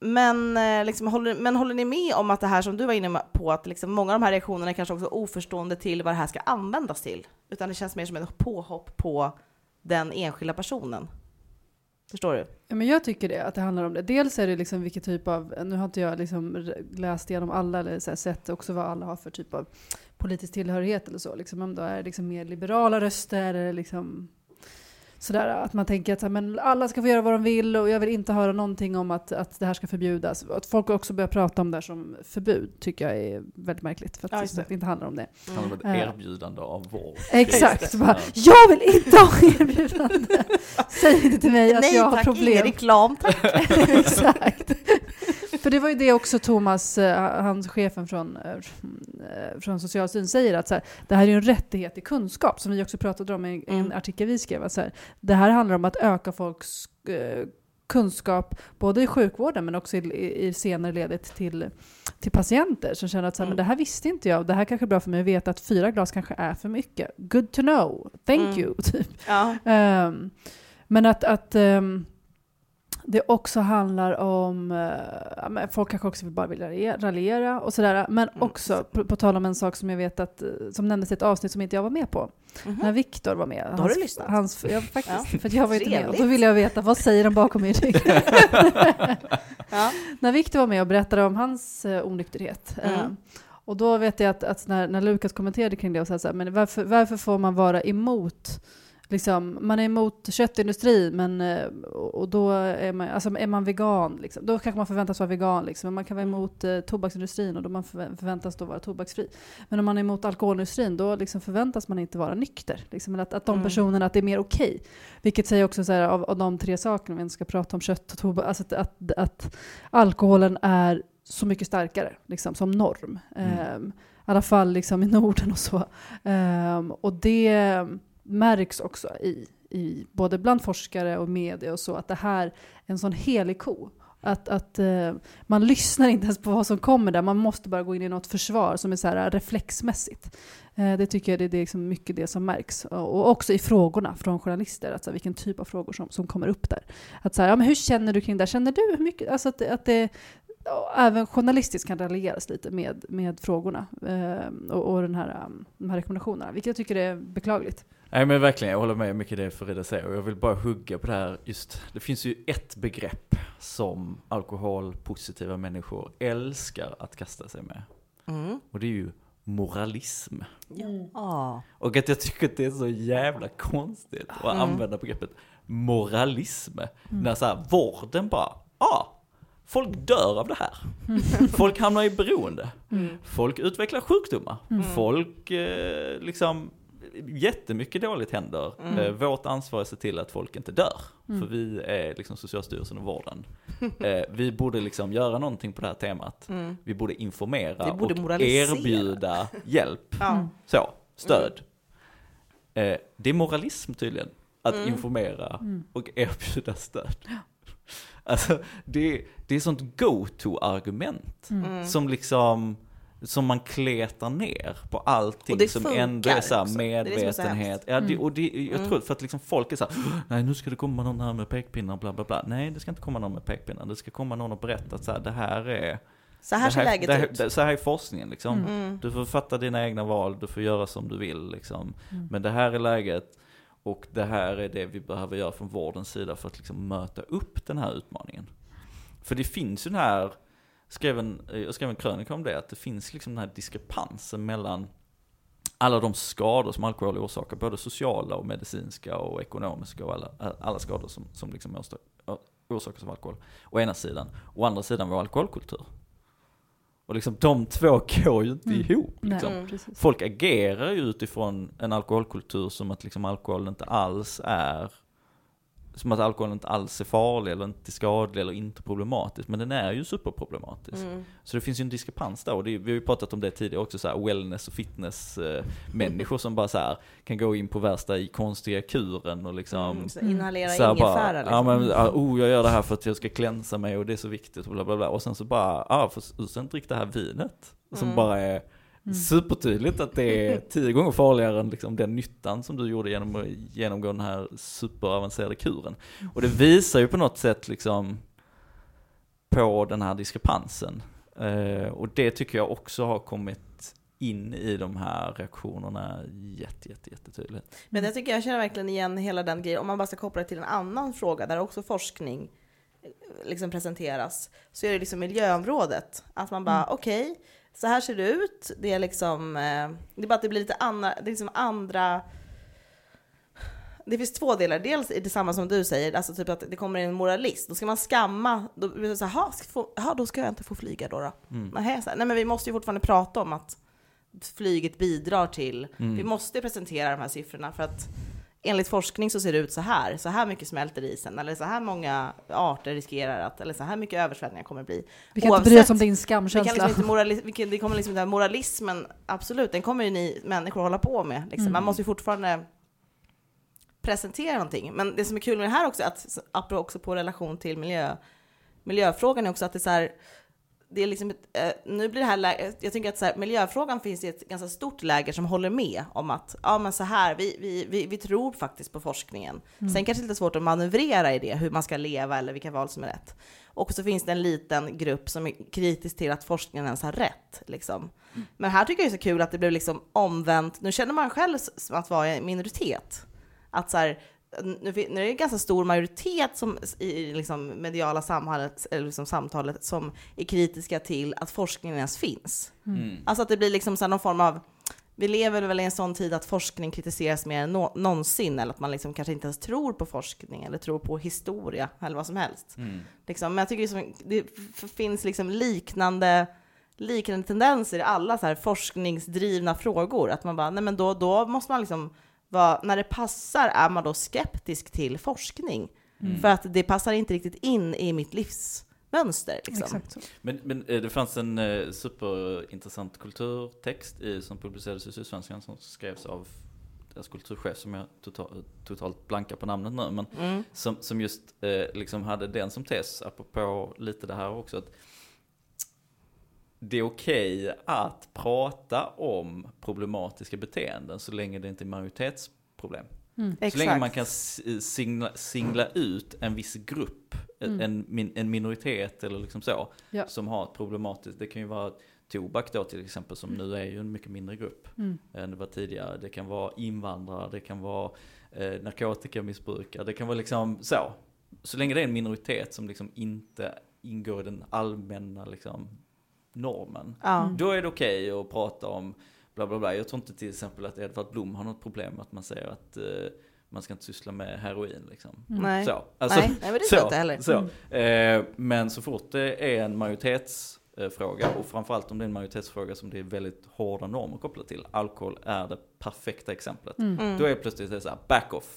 men, eh, liksom, håller, men håller ni med om att det här som du var inne på, att liksom många av de här reaktionerna är kanske också oförstående till vad det här ska användas till? Utan det känns mer som ett påhopp på den enskilda personen. Förstår du? Ja, men jag tycker det, att det handlar om det. Dels är det liksom vilken typ av, nu har inte jag liksom läst igenom alla eller så här, sett också vad alla har för typ av politisk tillhörighet eller så. Liksom, om det är liksom mer liberala röster eller liksom sådär att man tänker att men alla ska få göra vad de vill och jag vill inte höra någonting om att, att det här ska förbjudas. Att folk också börjar prata om det här som förbud tycker jag är väldigt märkligt. För att Ja, det, inte handlar om det. Det handlar om ett Eh. erbjudande av vård. Exakt. Bara, jag vill inte ha erbjudande. <laughs> Säg inte till mig att Nej jag har tack, problem. ingen reklam tack. <laughs> Exakt. För det var ju det också Thomas, eh, hans chefen från, eh, från Socialstyrelsen säger att så här, det här är en rättighet i kunskap som vi också pratade om i en Mm. artikel vi skrev. Att så här, det här handlar om att öka folks eh, kunskap både i sjukvården men också i, i, i senare ledet till, till patienter som känner att så här, Mm. men det här visste inte jag. Det här kanske är bra för mig att veta att fyra glas kanske är för mycket. Good to know. Thank Mm. you. <laughs> Typ. Ja. Ehm, men att, att ehm, det också handlar om, men folk kanske också bara vill raljera- och sådär. Men Mm. också, på, på tal om en sak som jag vet att, eh, som nämndes i ett avsnitt som inte jag var med på. Mhm. När Viktor var med. Då har du lyssnat. Hans, ja, faktiskt. Ja. För jag var inte med. Och då ville jag veta, vad säger de bakom min rygg? <laughs> Ja. när Viktor var med och berättade om hans uh, onykterhet. Mm. eh, och då vet jag att, att när, när Lukas kommenterade kring det och sa så här, men varför, varför får man vara emot Liksom, man är emot köttindustrin, men, eh, och då är man, alltså är man vegan, liksom, då kanske man förväntas vara vegan. Liksom, men man kan vara emot eh, tobaksindustrin och då man förvä- förväntas då vara tobaksfri. Men om man är emot alkoholindustrin, då liksom förväntas man inte vara nykter. Liksom, att, att de Mm. personerna, att det är mer okej. Vilket säger också så här, av, av de tre sakerna, vi ska prata om kött och tobak, alltså att, att, att alkoholen är så mycket starkare liksom, som norm. Mm. Ehm, I alla fall liksom i Norden och så. Ehm, och det märks också i, i både bland forskare och media och så, att det här är en sån helig ko. Att, att eh, man lyssnar inte ens på vad som kommer där, man måste bara gå in i något försvar som är så här reflexmässigt. Eh, det tycker jag det, det är liksom mycket det som märks. Och, och också i frågorna från journalister, alltså vilken typ av frågor som, som kommer upp där. Att så här, ja, men hur känner du kring det? här? Känner du hur mycket? Alltså att, att det även journalistiskt kan raljeras lite med, med frågorna eh, och, och den här, um, de här rekommendationerna, vilket jag tycker är beklagligt. Nej men verkligen, jag håller med mycket det Frida säger och jag vill bara hugga på det här just, det finns ju ett begrepp som alkoholpositiva människor älskar att kasta sig med. Mm. Och det är ju moralism. Ja. Och att jag tycker att det är så jävla konstigt att Mm. använda begreppet moralism. När så här, vården bara, ja, ah, folk dör av det här. <laughs> Folk hamnar i beroende. Mm. Folk utvecklar sjukdomar. Folk, eh, liksom, jättemycket dåligt händer. Mm. Eh, vårt ansvar är att se till att folk inte dör. För vi är liksom Socialstyrelsen och vården. <laughs> Eh, vi borde liksom göra någonting på det här temat. Mm. Vi borde informera Vi borde och moralisera. erbjuda <laughs> hjälp. Ja. Så, stöd. Eh, det är moralism tydligen, att Mm. informera och erbjuda stöd. <laughs> Alltså, det, det är sånt go-to-argument Mm. som liksom, som man kletar ner på allting som ändå är så här också. Det är det är medvetenhet. ja, det, och det, jag Mm. tror för att liksom folk är så här, nej nu ska det komma någon här med pekpinnar bla bla bla. Nej, det ska inte komma någon med pekpinnar. Det ska komma någon och berätta att så här, det här är Så här det ser läget här, ut. det- Så här är forskningen liksom. Mm. Du får fatta dina egna val, du får göra som du vill liksom. Mm. Men det här är läget och det här är det vi behöver göra från vårdens sida för att liksom möta upp den här utmaningen. För det finns ju den här, skrev en, jag skrev en krönika om det, att det finns liksom den här diskrepansen mellan alla de skador som alkohol orsakar, både sociala och medicinska och ekonomiska och alla, alla skador som, som liksom orsakas av alkohol. Å ena sidan. Å andra sidan vår alkoholkultur. Och liksom de två går ju inte Mm. ihop. Nej, Liksom. Mm. precis. Folk agerar ju utifrån en alkoholkultur som att liksom alkohol inte alls är som att alkohol inte alls är farlig eller inte skadlig eller inte problematisk. Men den är ju superproblematisk. Mm. Så det finns ju en diskrepans där och det, vi har ju pratat om det tidigare också, så här wellness och fitness eh, människor som bara så här kan gå in på värsta i konstiga kuren och liksom Mm. Så inhalera så här ingefära liksom. ja men, ja, oh jag gör det här för att jag ska klänsa mig och det är så viktigt och bla bla bla. Och sen så bara, ja för sen drick det här vinet. Som Mm. bara är supertydligt att det är <laughs> tio gånger farligare än liksom den nyttan som du gjorde genom att genomgå den här superavancerade kuren. Och det visar ju på något sätt liksom på den här diskrepansen. Eh, och det tycker jag också har kommit in i de här reaktionerna jätte, jätte, jättetydligt. Men jag tycker jag känner verkligen igen hela den grejen. Om man bara ska koppla det till en annan fråga där också forskning eh, liksom presenteras, så är det liksom miljöområdet. Att man bara, okej, så här ser det ut. Det är liksom, eh, det är bara att det blir lite andra, det är liksom andra det finns två delar. Dels är det samma som du säger, alltså typ att det kommer en moralist. Då ska man skamma. Då blir det så här, "Ha, ska få, aha, då ska jag inte få flyga då. då. Så här, nej men vi måste ju fortfarande prata om att flyget bidrar till, vi måste presentera de här siffrorna för att enligt forskning så ser det ut så här, så här mycket smälter isen, eller så här många arter riskerar att, eller så här mycket översvämningar kommer bli. Vi kan inte Oavsett- bry oss om din Vi kan skamkänsla. liksom inte morali- vi kan, det kommer liksom här moralismen, absolut, den kommer ju ni människor hålla på med. Liksom. Man måste ju fortfarande presentera någonting. Men det som är kul med det här också, att, också på relation till miljö, miljöfrågan, är också att det är så här, det är liksom ett, eh, nu blir det här, lä- jag tycker att så här, miljöfrågan finns i ett ganska stort läger som håller med om att, ja men så här, vi, vi, vi, vi tror faktiskt på forskningen. Sen kanske det är lite svårt att manövrera i det, hur man ska leva eller vilka val som är rätt. Och så finns det en liten grupp som är kritisk till att forskningen ens har rätt. Liksom. Men här tycker jag det är så kul att det blev liksom omvänt. Nu känner man själv som att vara i minoritet. Att så här, nu, är det en ganska stor majoritet som, i liksom mediala samhället, eller liksom samtalet som är kritiska till att forskningen ens finns. Alltså att det blir liksom så någon form av vi lever väl i en sån tid att forskning kritiseras mer än nå- någonsin, eller att man liksom kanske inte ens tror på forskning eller tror på historia eller vad som helst. Liksom, men jag tycker liksom, det finns liksom liknande, liknande tendenser i alla så här forskningsdrivna frågor. Att man bara, nej men då, då måste man liksom vara, när det passar är man då skeptisk till forskning. För att det passar inte riktigt in i mitt livsmönster. Liksom. Men, men eh, det fanns en eh, superintressant kulturtext i, som publicerades i Sydsvenskan som skrevs av deras kulturchef som jag total, totalt blankar på namnet nu. Men Mm. som, som just eh, liksom hade den som tes, apropå lite det här också. att det är okej att prata om problematiska beteenden så länge det inte är majoritetsproblem. Så länge man kan s- singla, singla ut en viss grupp, en- en, min, en minoritet eller liksom så, Ja. som har ett problematiskt, det kan ju vara tobak då till exempel, som nu är ju en mycket mindre grupp än det var tidigare. Det kan vara invandrare, det kan vara eh, narkotikamissbrukare, det kan vara liksom så. Så länge det är en minoritet som liksom inte ingår i den allmänna liksom, normen, Ja. då är det okej att prata om bla bla bla. Jag tror inte till exempel att Edvard Blom har något problem med att man säger att eh, man ska inte syssla med heroin liksom. Nej. Så. Alltså, Nej, nej, men det jag inte heller. Mm. Så. Eh, men så fort det är en majoritetsfråga, och framförallt om det är en majoritetsfråga som det är väldigt hårda normer kopplat till, alkohol är det perfekta exemplet. Mm. Då är plötsligt det så här, back off.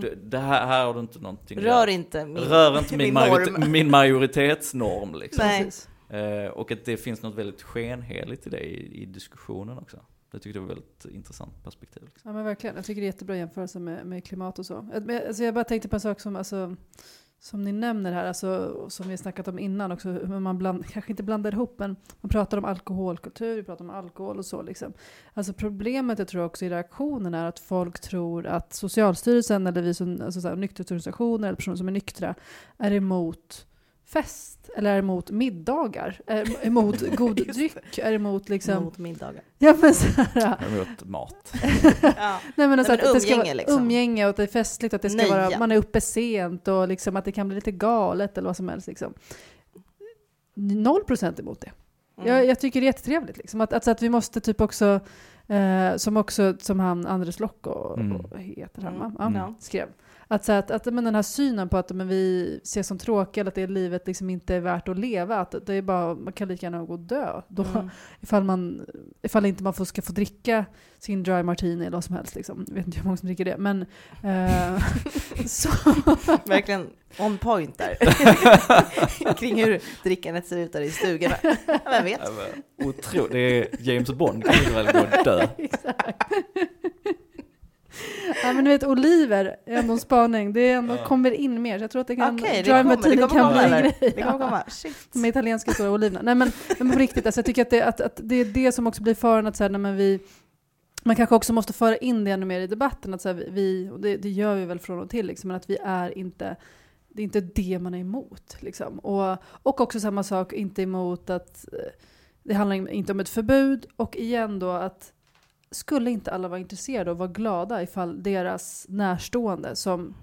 Du, det här, här har du inte någonting Rör göra. inte min, Rör inte <laughs> min, min majorite- norm. min majoritetsnorm liksom. Nej. Eh, och att det finns något väldigt skenheligt i det i, i diskussionen också. Det tyckte jag var ett väldigt intressant perspektiv. Liksom. Ja men verkligen, jag tycker det är jättebra jämförelse med, med klimat och så. Alltså jag bara tänkte på en sak som, alltså, som ni nämner här, alltså, som vi snackat om innan också, hur man bland, <laughs> kanske inte blandar ihop, men man pratar om alkoholkultur, vi pratar om alkohol och så. Liksom. Alltså problemet jag tror också i reaktionen är att folk tror att Socialstyrelsen eller vi som alltså, så här, nykterhetsorganisationer eller personer som är nyktra är emot fest eller är emot middagar, är emot <laughs> god dryck, är emot liksom... Mot middagar. Ja men så här, Jag är emot mat. <laughs> Ja. Nej men, alltså men att det ska umgänge, vara liksom. umgänge och att det är festligt och att det ska Nöje. vara, man är uppe sent och liksom att det kan bli lite galet eller vad som helst. Liksom. Noll procent emot det. Mm. Jag, jag tycker det är jättetrevligt. Liksom. Att, alltså att vi måste typ också, eh, som också som han Andres Lokko Mm. och heter han, Mm. Ja, Ja. skrev. Att, så att, att men den här synen på att men vi ser som tråkiga, att det livet liksom inte är värt att leva, att det är bara, man kan lika gärna gå och dö. Då, Mm. <laughs> ifall, man, ifall inte man får, ska få dricka sin dry martini eller vad som helst. Liksom. Jag vet inte hur många som dricker det. Men, eh, <laughs> så, <laughs> Verkligen on point där. Kring hur drickandet ser ut där i stugorna. Ja, Vem vet? Otroligt. Det är James Bond kan ju väl gå och dö. Exakt. Ja, men du vet, oliver är ändå en <laughs> spaning. Det är ändå, kommer in mer. Så jag tror att det kan, Okej, det kommer, det kommer kan komma. bli en grej. Det kommer komma. Shit. De italienska stora oliverna. Nej men, men på riktigt, alltså, jag tycker att det, att, att det är det som också blir faran att så här, men vi man kanske också måste föra in det ännu mer i debatten, att så här, vi, och det, det gör vi väl från och till, liksom, men att vi är inte Det är inte det man är emot. Liksom. Och, och också samma sak, inte emot att eh, det handlar inte om ett förbud. Och igen då att skulle inte alla vara intresserade och vara glada ifall deras närstående som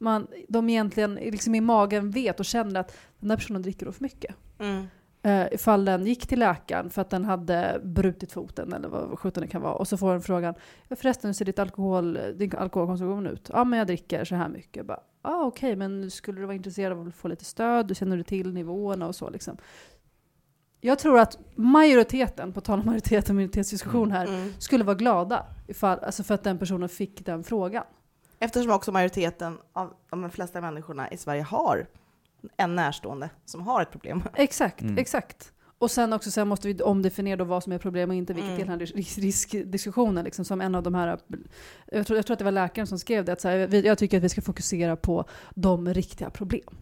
man, de egentligen liksom i magen vet och känner att den där personen dricker då för mycket. Mm. Uh, ifall den gick till läkaren för att den hade brutit foten eller vad sjutton det kan vara. Och så får den frågan, förresten hur ser ditt alkohol, din alkoholkonsumtion ut? Ja men jag dricker så här mycket. Ja ah, okej, okay, men skulle du vara intresserad av att få lite stöd? Känner du till nivåerna och så liksom? Jag tror att majoriteten, på tal om majoritet och minoritetsdiskussion här, Mm. skulle vara glada ifall, alltså för att den personen fick den frågan. Eftersom också majoriteten av de flesta människorna i Sverige har en närstående som har ett problem. Exakt, Mm. exakt. Och sen också sen måste vi omdefiniera då vad som är problem och inte, vilket Mm. ris- riskdiskussionen. Liksom, som en av de här, jag tror, jag tror att det var läkaren som skrev det, att så här, jag tycker att vi ska fokusera på de riktiga problem.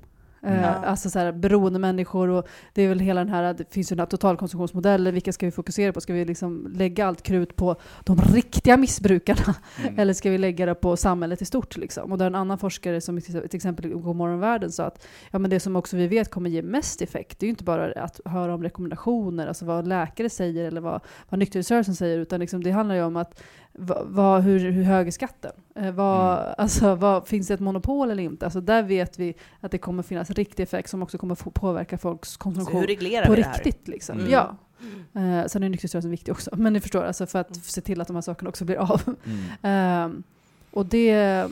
Eh, Ja. Alltså så här, beroende människor och det är väl hela den här, det finns ju den här totalkonsumtionsmodellen, vilka ska vi fokusera på? Ska vi liksom lägga allt krut på de riktiga missbrukarna? Mm. Eller ska vi lägga det på samhället i stort? Liksom? Och där en annan forskare som till exempel i Godmorgonvärlden sa att ja, men det som också vi vet kommer ge mest effekt, det är ju inte bara att höra om rekommendationer, alltså vad läkare säger eller vad, vad nykterhetsrörelsen säger, utan liksom det handlar ju om att vad, vad, hur, hur hög är skatten? Eh, vad, Mm. <laughs> alltså, vad, finns det ett monopol eller inte? Alltså, där vet vi att det kommer finnas riktig effekt som också kommer påverka folks konsumtion hur reglerar på vi det här? riktigt. Liksom. Mm. Ja. Eh, sen är nykterhetsrörelsen viktig också, men ni förstår, alltså för att Mm. se till att de här sakerna också blir av. Mm. <laughs> Ehm, och det,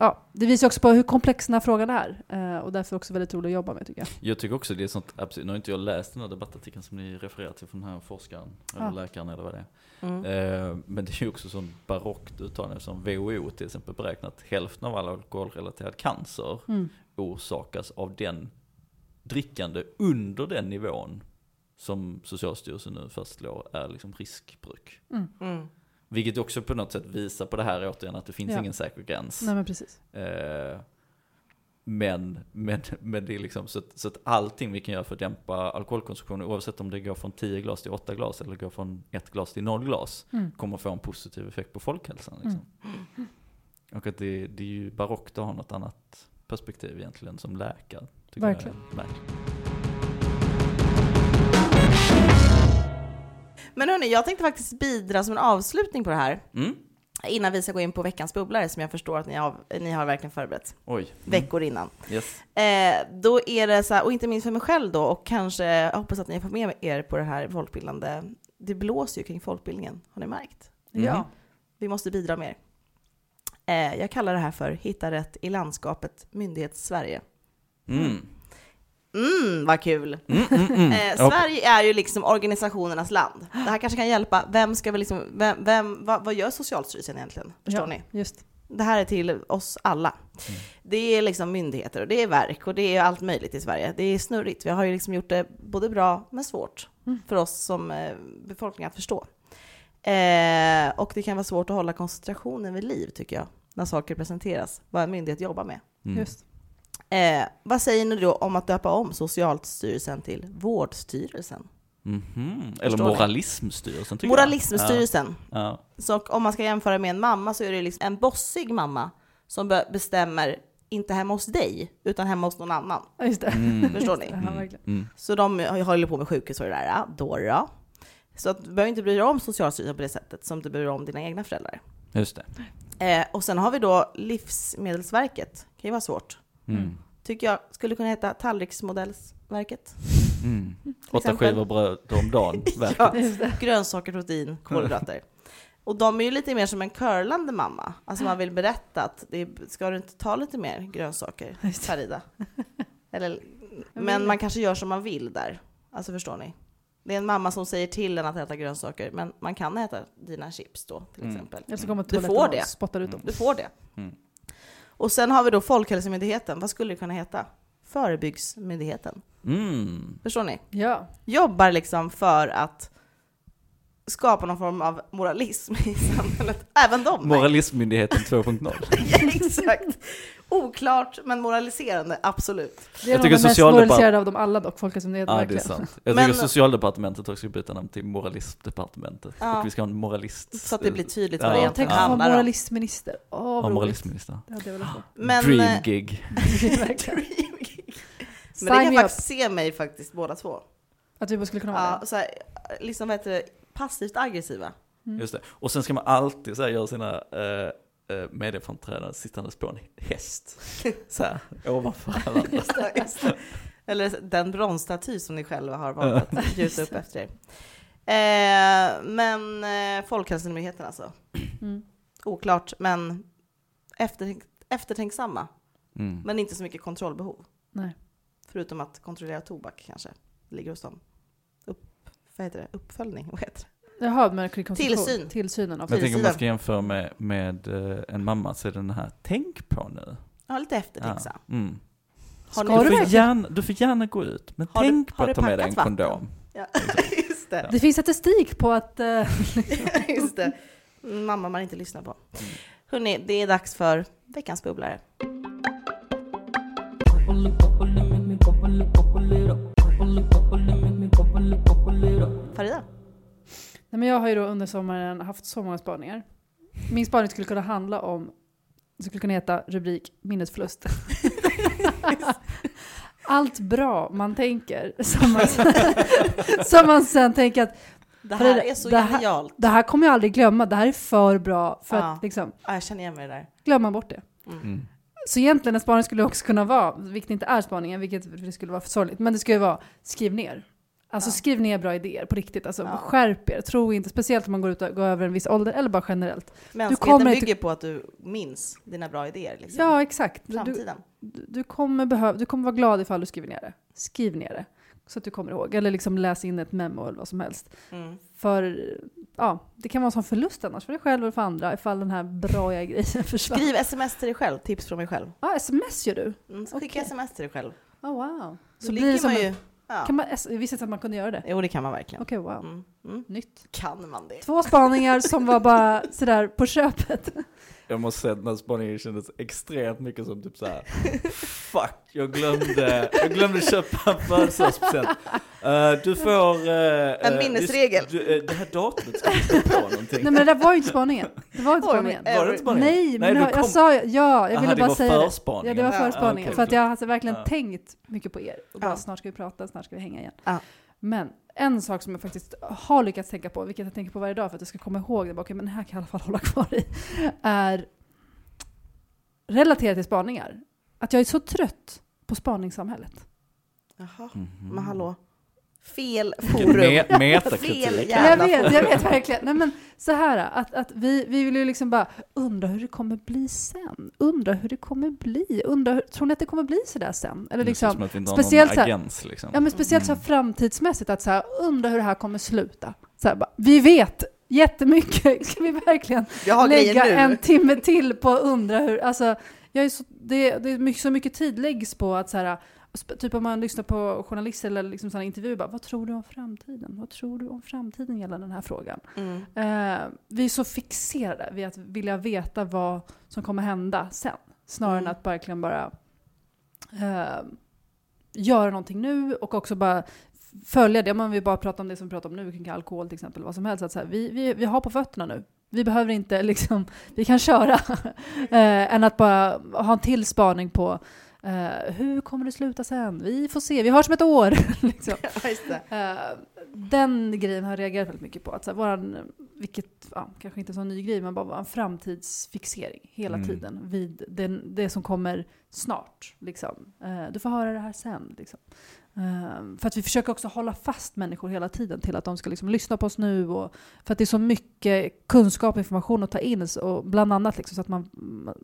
ja, det visar också på hur komplex den här frågan är. Eh, och därför också väldigt roligt att jobba med tycker jag. Jag tycker också det är sånt, absolut, nu har inte jag läst den här debattartikeln som ni refererar till från den här forskaren, eller Ja. läkaren eller vad det är. Mm. Eh, men det är ju också sånt barockt uttalande som WHO till exempel beräknat att hälften av all alkoholrelaterad cancer Mm. orsakas av den drickande under den nivån som Socialstyrelsen nu fastslår är liksom riskbruk. Mm. Vilket också på något sätt visar på det här återigen att det finns Ja. ingen säker gräns. Nej men precis. Eh, men, men, men det är liksom så att, så att allting vi kan göra för att dämpa alkoholkonsumtionen, oavsett om det går från 10 glas till 8 glas eller går från 1 glas till 0 glas, Mm. kommer få en positiv effekt på folkhälsan. Liksom. Och att det, det är ju barockt att ha något annat perspektiv egentligen som läkare. tycker jag Men hörni, jag tänkte faktiskt bidra som en avslutning på det här. Mm. Innan vi ska gå in på veckans bubblare som jag förstår att ni har, ni har verkligen förberett Oj. Mm. veckor innan. Yes. Eh, då är det så här, och inte minst för mig själv då, och kanske, jag hoppas att ni har fått med er på det här folkbildande, det blåser ju kring folkbildningen, har ni märkt? Mm. Ja. Vi måste bidra mer. Eh, jag kallar det här för Hitta rätt i landskapet Myndighets-Sverige. Mm. Mm, vad kul! Mm, mm, mm. <laughs> Eh, Sverige är ju liksom organisationernas land. Det här kanske kan hjälpa. Vem ska vi liksom, vem, vem, vad, vad gör Socialstyrelsen egentligen? Förstår ja, ni? Just. Det här är till oss alla. Det är liksom myndigheter och det är verk och det är allt möjligt i Sverige. Det är snurrigt. Vi har ju liksom gjort det både bra men svårt Mm. för oss som eh, befolkning att förstå. Eh, och det kan vara svårt att hålla koncentrationen vid liv tycker jag, när saker presenteras, vad en myndighet jobbar med. Mm. Just. Eh, vad säger ni då om att döpa om Socialstyrelsen till Vårdstyrelsen? Mhm. Eller Förstår ni? Moralismstyrelsen tycker Moralismstyrelsen. jag. Ja. Så om man ska jämföra med en mamma så är det liksom en bossig mamma som be- bestämmer, inte hemma hos dig, utan hemma hos någon annan. Ja, just det. Mm. <laughs> Förstår ni? Ja, verkligen. Mm. Så de håller på med sjukhus och det där, då. Så att du behöver inte bry dig om Socialstyrelsen på det sättet som du bryr dig om dina egna föräldrar. Just det. Eh, och sen har vi då Livsmedelsverket, kan ju vara svårt. Mm. Tycker jag skulle kunna heta Tallriksmodellsverket. Mm. Åtta skivor bröd om dagen. <laughs> verkligen. Ja, grönsaker, protein, kolhydrater. Och de är ju lite mer som en curlande mamma. Alltså man vill berätta att det är, ska du inte ta lite mer grönsaker. Farida? <laughs> Eller, men man kanske gör som man vill där. Alltså förstår ni? Det är en mamma som säger till en att äta grönsaker, men man kan äta dina chips då till Mm. exempel. Eller så kommer Du får och det. spottar ut dem. Du får det. Mm. Och sen har vi då Folkhälsomyndigheten. Vad skulle det kunna heta? Förebyggsmyndigheten. Mm. Förstår ni? Ja. Jobbar liksom för att skapa någon form av moralism i samhället. Även de. Moralismmyndigheten 2.0. <laughs> Ja, exakt. Oklart, men moraliserande, absolut. Det är Jag tycker den mest moraliserade av dem alla dock, Folkhälsomyndigheten Ja, det är sant. Jag Men- tycker socialdepartementet också ska byta namn till moralistdepartementet. Ja. Och vi ska ha en moralist. Så att det blir tydligt Ja. vad det Ja, egentligen handlar om. moralistminister. Åh, Ja, vad roligt. moralistminister. Det hade jag. Men, Dream eh, gig. <laughs> Verkligen. Men det Sign kan faktiskt se mig faktiskt båda två. Att vi bara skulle kunna vara Ja, så här, liksom vad heter det, passivt aggressiva. Mm. Just det. Och sen ska man alltid så här, göra sina uh, uh, medieframträdanden sittandes på en häst. <laughs> Så här, ovanför alla andra. Just det, just det. Eller den bronsstaty som ni själva har valt att gjuta upp efter er. Eh, men eh, Folkhälsomyndigheten alltså. det. Mm. Oklart, men eftertänk, eftertänksamma. Mm. Men inte så mycket kontrollbehov. Nej. Förutom att kontrollera tobak kanske. ligger hos dem. Upp, vad heter det? Uppföljning? Vad heter det? Jaha, konsumtion. Tillsyn. Tillsynen av Men jag tänker om man ska jämföra med, med eh, en mamma så är det den här, tänk på nu. Ja, lite eftertänksam. Ja. Mm. Har du Du, får verkligen? gärna, du får gärna gå ut, men Har du- tänk på har att ta med dig en packat vatten? kondom. Ja, <laughs> just det. Det finns statistik på att... eh, <laughs> Just det. Mamma man inte lyssnar på. Mm. Hörrni, det är dags för veckans bubblare. Farida? Nej, men jag har ju då under sommaren haft så många spaningar. Min spaning skulle kunna handla om, det skulle kunna heta rubrik minnesförlust. <laughs> Allt bra man tänker, som man, <laughs> som man sen tänker att Det här är så det här- genialt. det här kommer jag aldrig glömma, det här är för bra för Ja. att liksom Ja, jag känner igen mig det där. glömma bort det. Mm. Så egentligen en spaning skulle också kunna vara, vilket inte är spaningen, vilket det skulle vara för sorgligt, men det skulle ju vara skriv ner. Alltså Ja. skriv ner bra idéer på riktigt. Alltså Ja. skärp er. Tro inte, speciellt om man går, ut och, går över en viss ålder eller bara generellt. Mänskligheten inte- bygger på att du minns dina bra idéer. Liksom. Ja, exakt. Du, Framtiden. du, du, kommer behöva, du kommer vara glad ifall du skriver ner det. Skriv ner det. Så att du kommer ihåg. Eller liksom läs in ett memo eller vad som helst. Mm. För ja, det kan vara en sån förlust annars för dig själv eller för andra ifall den här bra grejen <laughs> försvann. Skriv sms till dig själv, tips från mig själv. Ja, sms gör du? Mm, så skicka Okej. sms till dig själv. Oh, wow. Så Så ligger blir det som man en, ju... Ja. kan man, jag visste inte att man kunde göra det. Jo, det kan man verkligen. Okej, wow. Mm. Mm. Nytt. Kan man det? Två spaningar som var bara sådär på köpet. <laughs> Jag måste säga att den här spaningen kändes extremt mycket som typ så här. Fuck, jag glömde, jag glömde köpa en födelsedagspresent. Eh, du får... eh, En minnesregel. Du, du, eh, det här datumet ska vi stå på någonting. Nej men det där var ju inte spaningen. Det var inte spaningen. Var det inte spaningen? Nej, men du jag, jag sa ja, jag Aha, ville det bara var säga det. förspaningen. Ja, det var Ja, förspaningen. okej, för att jag har alltså verkligen Ja. tänkt mycket på er. Och bara Ja. snart ska vi prata, snart ska vi hänga igen. Ja. Men en sak som jag faktiskt har lyckats tänka på, vilket jag tänker på varje dag för att jag ska komma ihåg det, bara, men det här kan jag i alla fall hålla kvar i, är relaterat till spaningar. Att jag är så trött på spaningssamhället. Jaha, Mhm. men hallå. Fel forum. me- metakritik. <laughs> Fel Jag jävla vet, jag vet verkligen. Nej, men så här, att, att vi, vi vill ju liksom bara undra hur det kommer bli sen. Undra hur det kommer bli. Undra, tror ni att det kommer bli sådär sen? Eller liksom, speciellt så här- agens liksom. Ja, men speciellt så här Mm. framtidsmässigt, att så här, undra hur det här kommer sluta. Så här, bara, vi vet jättemycket, <laughs> ska vi verkligen Jag lägga en timme till på att undra hur, alltså, jag är så, det, det är mycket, så mycket tid läggs på att så här, typ om man lyssnar på journalister eller liksom sådana intervjuer, bara, vad tror du om framtiden? Vad tror du om framtiden gällande den här frågan? Mm. Eh, vi är så fixerade vid att vilja veta vad som kommer hända sen. Snarare Mm. än att verkligen bara eh, göra någonting nu och också bara följa det. Om vi bara pratar om det som vi pratar om nu, kring alkohol till exempel, vad som helst. Att så här, vi, vi, vi har på fötterna nu. Vi behöver inte liksom, <laughs> vi kan köra. <laughs> eh, än att bara ha en till spaning på eh, hur kommer det sluta sen? Vi får se, vi har som ett år. <laughs> liksom. <laughs> Eh, den grejen har jag reagerat väldigt mycket på. Att så här, våran, vilket ja, kanske inte är så ny grej, men bara en framtidsfixering hela Mm. tiden vid den, det som kommer snart. Liksom. Eh, du får höra det här sen. Liksom. Eh, för att vi försöker också hålla fast människor hela tiden till att de ska liksom lyssna på oss nu. Och, för att det är så mycket kunskap och information att ta in. Och bland annat liksom, så att man,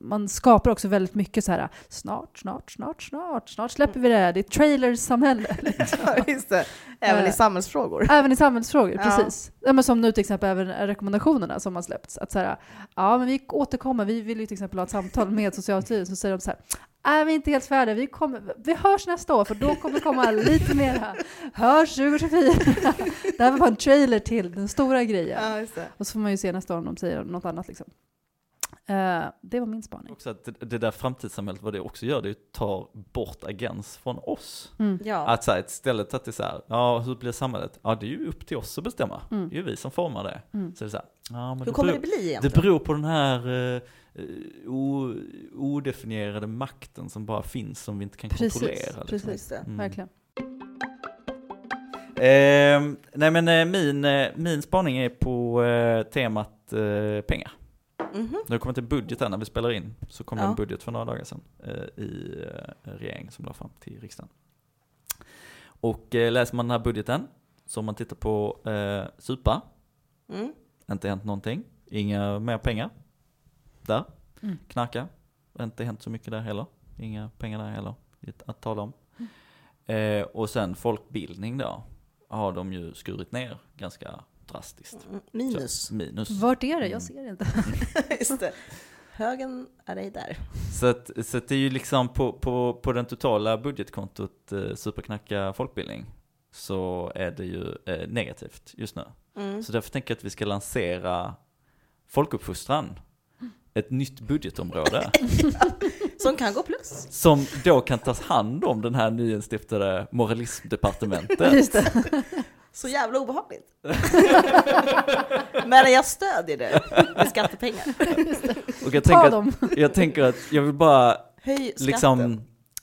man skapar också väldigt mycket så här snart, snart, snart, snart, snart släpper vi det. här. Det är trailers-samhälle. Liksom. <laughs> Ja. Även i Eh, samhällsfrågor. Även i samhällsfrågor, Ja. precis. Ja, men som nu till exempel även rekommendationerna som har släppts. Att så här, ja men vi återkommer, vi vill ju till exempel ha ett samtal med <laughs> Socialstyrelsen, så säger de så här, är vi inte helt färdiga, vi, kommer, vi hörs nästa år för då kommer det komma lite mera. Hörs 2024. det här var bara en trailer till den stora grejen. Ja, det. Och så får man ju se nästa år om de säger något annat. Liksom. Eh, det var min spaning. Också att det, det där framtidssamhället, vad det också gör, det är att ta bort agens från oss. Mm. Ja. Att så här, istället att det är så här, ja hur blir samhället? Ja det är ju upp till oss att bestämma. Mm. Det är ju vi som formar det. Mm. Så det är så här, ja men Hur det kommer beror, det bli det egentligen? beror på den här eh, o, odefinierade makten som bara finns som vi inte kan Precis, kontrollera. Liksom. precis. Det. Mm. Verkligen. Eh, nej men eh, min, eh, min spaning är på eh, temat eh, pengar. Mhm. Det har kommit en budget här när vi spelar in, så kom det Ja. en budget för några dagar sedan eh, i eh, regeringen som la fram till riksdagen. Och eh, läser man den här budgeten, så om man tittar på eh, supa, Mm. inte hänt någonting, inga mer pengar där. Mm. Knarka, inte hänt så mycket där heller, inga pengar där heller att- tala om. Mm. Eh, och sen folkbildning då, har de ju skurit ner ganska drastiskt. Mm. Minus. Så, minus. Vart är det? Mm. Jag ser inte. <laughs> Just det. Högen är ej där. Så, att, så att det är ju liksom på, på, på den totala budgetkontot eh, superknacka folkbildning så är det ju eh, negativt just nu. Mm. Så därför tänker jag att vi ska lansera folkuppfostran, ett nytt budgetområde <laughs> Som kan gå plus. som då kan tas hand om den här nyinstiftade moralismdepartementet. Så jävla obehagligt. Men jag stödjer det med skattepengar. Och jag Ta tänker, att, jag tänker att jag vill bara Höj liksom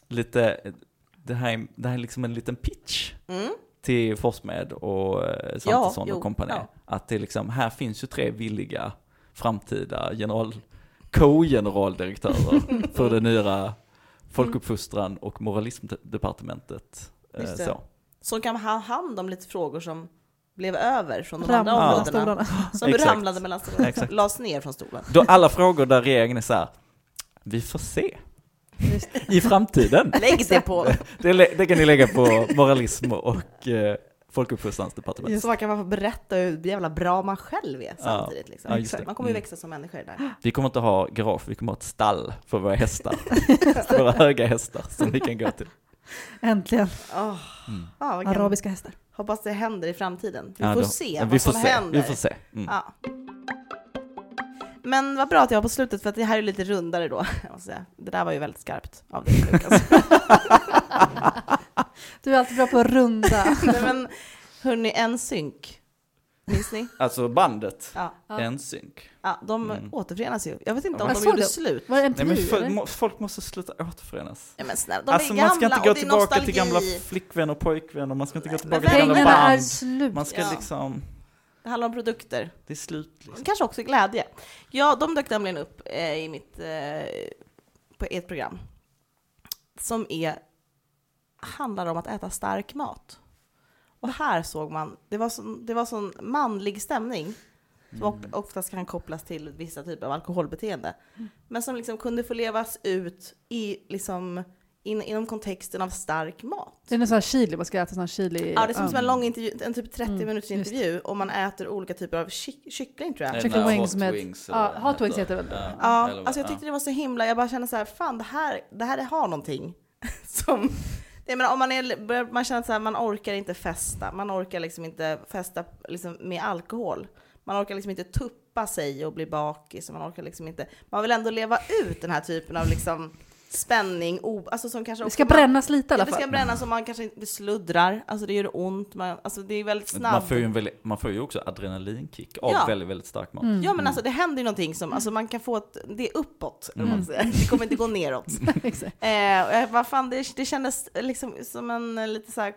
lite, det här, är- det här är liksom en liten pitch. Mm. till Forsmed och eh, Svantesson jo, och kompani. ja. Att det liksom, här finns ju tre villiga framtida general, co-generaldirektörer <laughs> för det nya folkuppfostran och moralismdepartementet. Eh. Så. Som kan ha hand om lite frågor som blev över från de Ramla andra områdena. <laughs> Som Exakt. ramlade mellan stolarna. Exakt. Lades ner från stolen. Då alla frågor där regeringen är så här, vi får se Just i framtiden. Lägg det på, <laughs> Det, det kan ni lägga på moralism och eh, folkuppfostransdepartementet. så man kan bara få berätta hur jävla bra man själv är samtidigt. Liksom. Ja, just det. Man kommer ju Mm. växa som människa där. Vi kommer inte ha garage, vi kommer ha ett stall för våra hästar. <laughs> våra höga hästar som vi kan gå till. Äntligen. Oh, Mm. ja. Arabiska hästar. Hoppas det händer i framtiden. Vi Ja, får då- se ja, vad vi får som se, händer. Vi får se. Mm. Ja. Men vad bra att jag var på slutet, för att det här är lite rundare då. <laughs> Jag måste säga. Det där var ju väldigt skarpt av dig, Lukas. <laughs> Du är alltid bra på att runda. <laughs> Nej, men hörni, en synk. Minns ni? Alltså bandet, Ja, Ja. NSYNC. ja de Mm. återförenas ju. Jag vet inte om Jag de såg gjorde det. slut. Var det Nej, men må, folk måste sluta återförenas. Ja, men snälla, de alltså är man gamla ska inte och gå det är tillbaka till gamla flickvänner och pojkvänner, man ska inte gå Nej, tillbaka till gamla Pengarna är band. slut. Man ska Ja. liksom, Det handlar om produkter. det är slut liksom. Kanske också glädje. Ja, de dök nämligen upp eh, i mitt, eh, på ett program. Som är, handlar om att äta stark mat. Och här såg man, det var sån, det var sån manlig stämning. Som Mm. of- oftast kan kopplas till vissa typer av alkoholbeteende. Men som liksom kunde få levas ut i, liksom, in, inom kontexten av stark mat. Det är en sån här chili, man ska äta sån här chili. Ja, det är som, som en lång intervju, en typ 30 Mm, minuters intervju och man äter olika typer av kyck, kyckling tror jag. Här wings med- wings, ja, hot wings heter det väl? Ja, alltså jag tyckte det var så himla, jag bara kände så här, fan det här, det här har någonting <laughs> som, Nej, men om man, är, man känner att man orkar inte festa, man orkar liksom inte festa liksom med alkohol. Man orkar liksom inte tuppa sig och bli bakis, man orkar liksom inte, man vill ändå leva ut den här typen av liksom spänning, o, alltså som kanske Det ska man- brännas lite i alla det ska fall. brännas och man kanske inte sluddrar, alltså det gör ont, man, alltså det är väldigt Man snabbt. får, ju en väldigt, man får ju också adrenalinkick av Ja. väldigt, väldigt stark mat. Mm. Ja men alltså det händer ju någonting som, alltså man kan få ett, det är uppåt, vad man säger. det kommer inte gå neråt. <laughs> Exakt. Eh, och jag bara, fan, det, det kändes liksom som en lite så här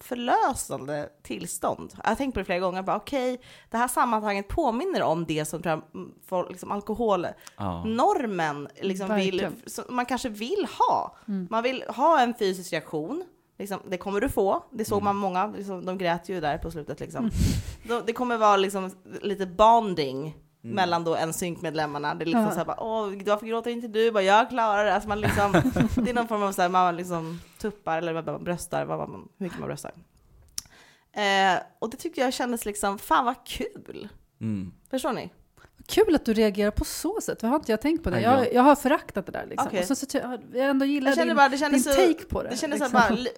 förlösande tillstånd. Jag har tänkt på det flera gånger, bara okej, det här sammanhanget påminner om det som tror jag, mm, folk, liksom alkoholnormen liksom vill, man kanske vill ha. Man vill ha en fysisk reaktion, liksom, det kommer du få. Det såg man många, liksom, de grät ju där på slutet. Liksom. De, det kommer vara liksom, lite bonding mellan då en synkmedlemmarna. Det är liksom Ja. så här bara, åh, varför gråter inte du? Bara, jag klarar det. Alltså man liksom, <laughs> det är någon form av så här, man liksom tuppar eller man bröstar, vad man, hur mycket man bröstar. Eh, och det tyckte jag kändes liksom, fan vad kul. Mm. Förstår ni? Kul att du reagerar på så sätt, för har inte jag tänkt på det. Ja, Jag, jag har föraktat det där liksom. Okej. Och så, så, jag ändå gillar Jag din, bara, det din så, take på det. det kändes så liksom. bara li,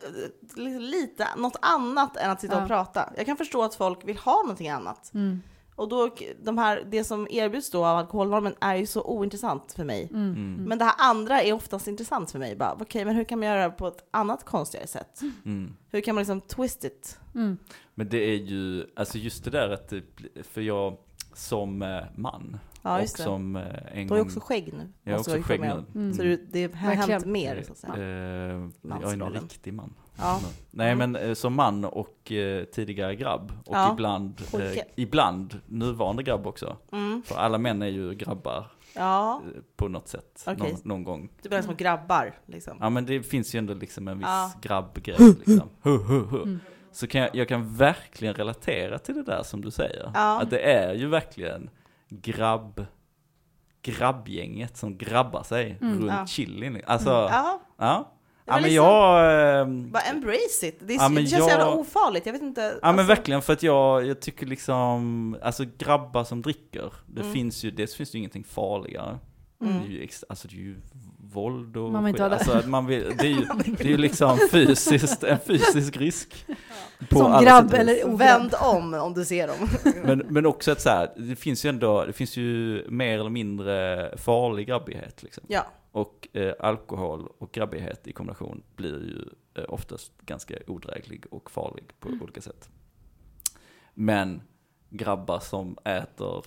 li, lite, något annat än att sitta Ja. och prata. Jag kan förstå att folk vill ha någonting annat. Mm. Och då, de här, det som erbjuds då av alkoholnormen är ju så ointressant för mig. Mm. Men det här andra är oftast intressant för mig. Bara, Okej, men hur kan man göra det på ett annat konstigare sätt? Mm. Hur kan man liksom twist it? Mm. Men det är ju, alltså just det där att, för jag som eh, man Ja, och som eh, en Du har ju gång... också skägg nu. Jag har också skägg nu. Mm. Så du, det har Verkligen. hänt mer, så att säga. Eh, jag är en riktig man. Ja. Nej Mm. men eh, som man och eh, tidigare grabb och Ja. ibland, eh, ibland nuvarande grabb också. Mm. För alla män är ju grabbar Ja, eh, på något sätt, Okej. någon, någon gång. det blir som grabbar liksom. Ja men det finns ju ändå liksom en viss Ja. grabbgrej liksom. <laughs> Mm. Så kan jag, jag kan verkligen relatera till det där som du säger. Ja. Att det är ju verkligen grabb, grabbgänget som grabbar sig Mm. runt Ja. chilin. Alltså, Ja, ja. Det var Ja men liksom- jag... ehm, bara embrace it. Det, är, Ja, men det känns jag- jävla ofarligt, jag vet inte. Ja men alltså- verkligen för att jag, jag tycker liksom, alltså grabbar som dricker, det Mm. finns ju, dels finns det ju ingenting farligare. Mm. Det är ju, ex, alltså det är ju våld och Man vill inte alltså, att man vill, det är ju, <laughs> det är ju liksom fysiskt, en fysisk risk. på Som grabb eller ograbb. Vänd om om du ser dem. <laughs> Men, men också att så här, det finns ju ändå, det finns ju mer eller mindre farlig grabbighet liksom. Ja. Och eh, alkohol och grabbighet i kombination blir ju eh, oftast ganska odräglig och farlig på Mm. olika sätt. Men grabbar som äter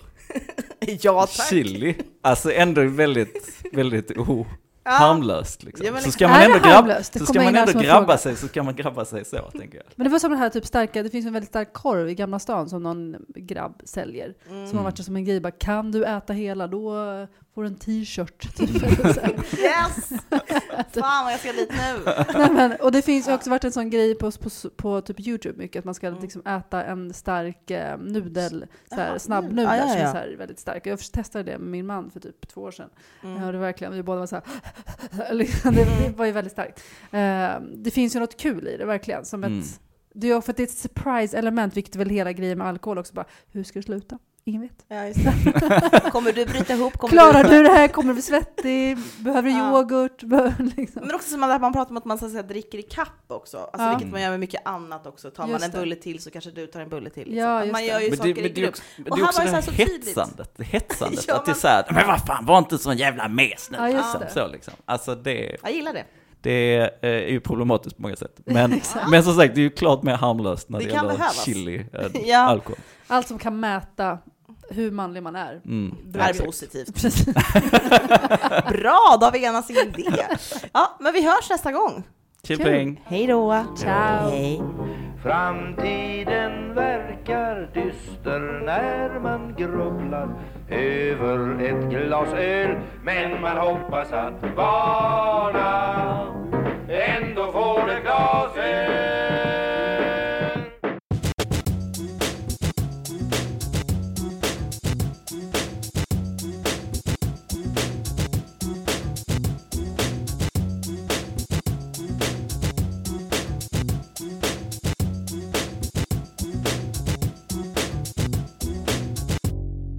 <laughs> ja tack. chili, alltså ändå väldigt, väldigt o, Ja. harmlöst liksom. Ja, men så ska man ändå, grabb, så ska man ändå grabba fråga. sig, så ska man grabba sig så tänker jag. Men det var som den här typ starka, det finns en väldigt stark korv i Gamla stan som någon grabb säljer. Mm. Som har varit som en grej, bara kan du äta hela då får en t-shirt. Typ. <laughs> Yes! <laughs> Fan vad jag ska dit nu. Nej, men, och det finns också varit en sån grej på, på, på typ Youtube mycket, att man ska Mm. liksom äta en stark eh, nudel, så här, Jaha, snabbnudlar ja, ja, som är ja. så här väldigt starka. Jag testade det med min man för typ två år sedan. Mm. Jag hörde verkligen, vi båda var så här, <laughs> liksom, det, det var ju väldigt starkt. Eh, det finns ju något kul i det verkligen, som Mm. ett, det är ju för att det är ett surprise-element, vilket är väl hela grejen med alkohol också, bara, hur ska du sluta? Ingen vet. Ja, just det. <laughs> Kommer du bryta ihop? Kommer Klarar du det här? Kommer du bli svettig? Behöver du Ja. yoghurt? <laughs> Behöver, liksom. Men också som att man pratar om att man så att säga, dricker i kapp också. Alltså, Ja. Vilket man gör med mycket annat också. Tar man Just en det. bulle till så kanske du tar en bulle till. Liksom. Ja, man gör ju Men saker det, i grupp. också, Och det är här också var det här så här så hetsandet, det hetsandet. Ja, <laughs> att det är men- såhär, men vad fan, var inte sån jävla mes nu. Ja, just liksom. det. Så liksom. Alltså det, Jag gillar det. det eh, är ju problematiskt på många sätt. Men, men som sagt, det är ju klart mer harmlöst när det, Det gäller behövas. chili än Ja. alkohol. Allt som kan mäta hur manlig man är. Mm. Det är exakt. positivt. <laughs> Precis. <laughs> Bra, då har vi enats kring det. <laughs> Ja, men vi hörs nästa gång. Chilling. Hej då! Ciao. Hej. Framtiden verkar dyster när man grubblar över ett glas öl Men man hoppas att barna ändå får ett glas öl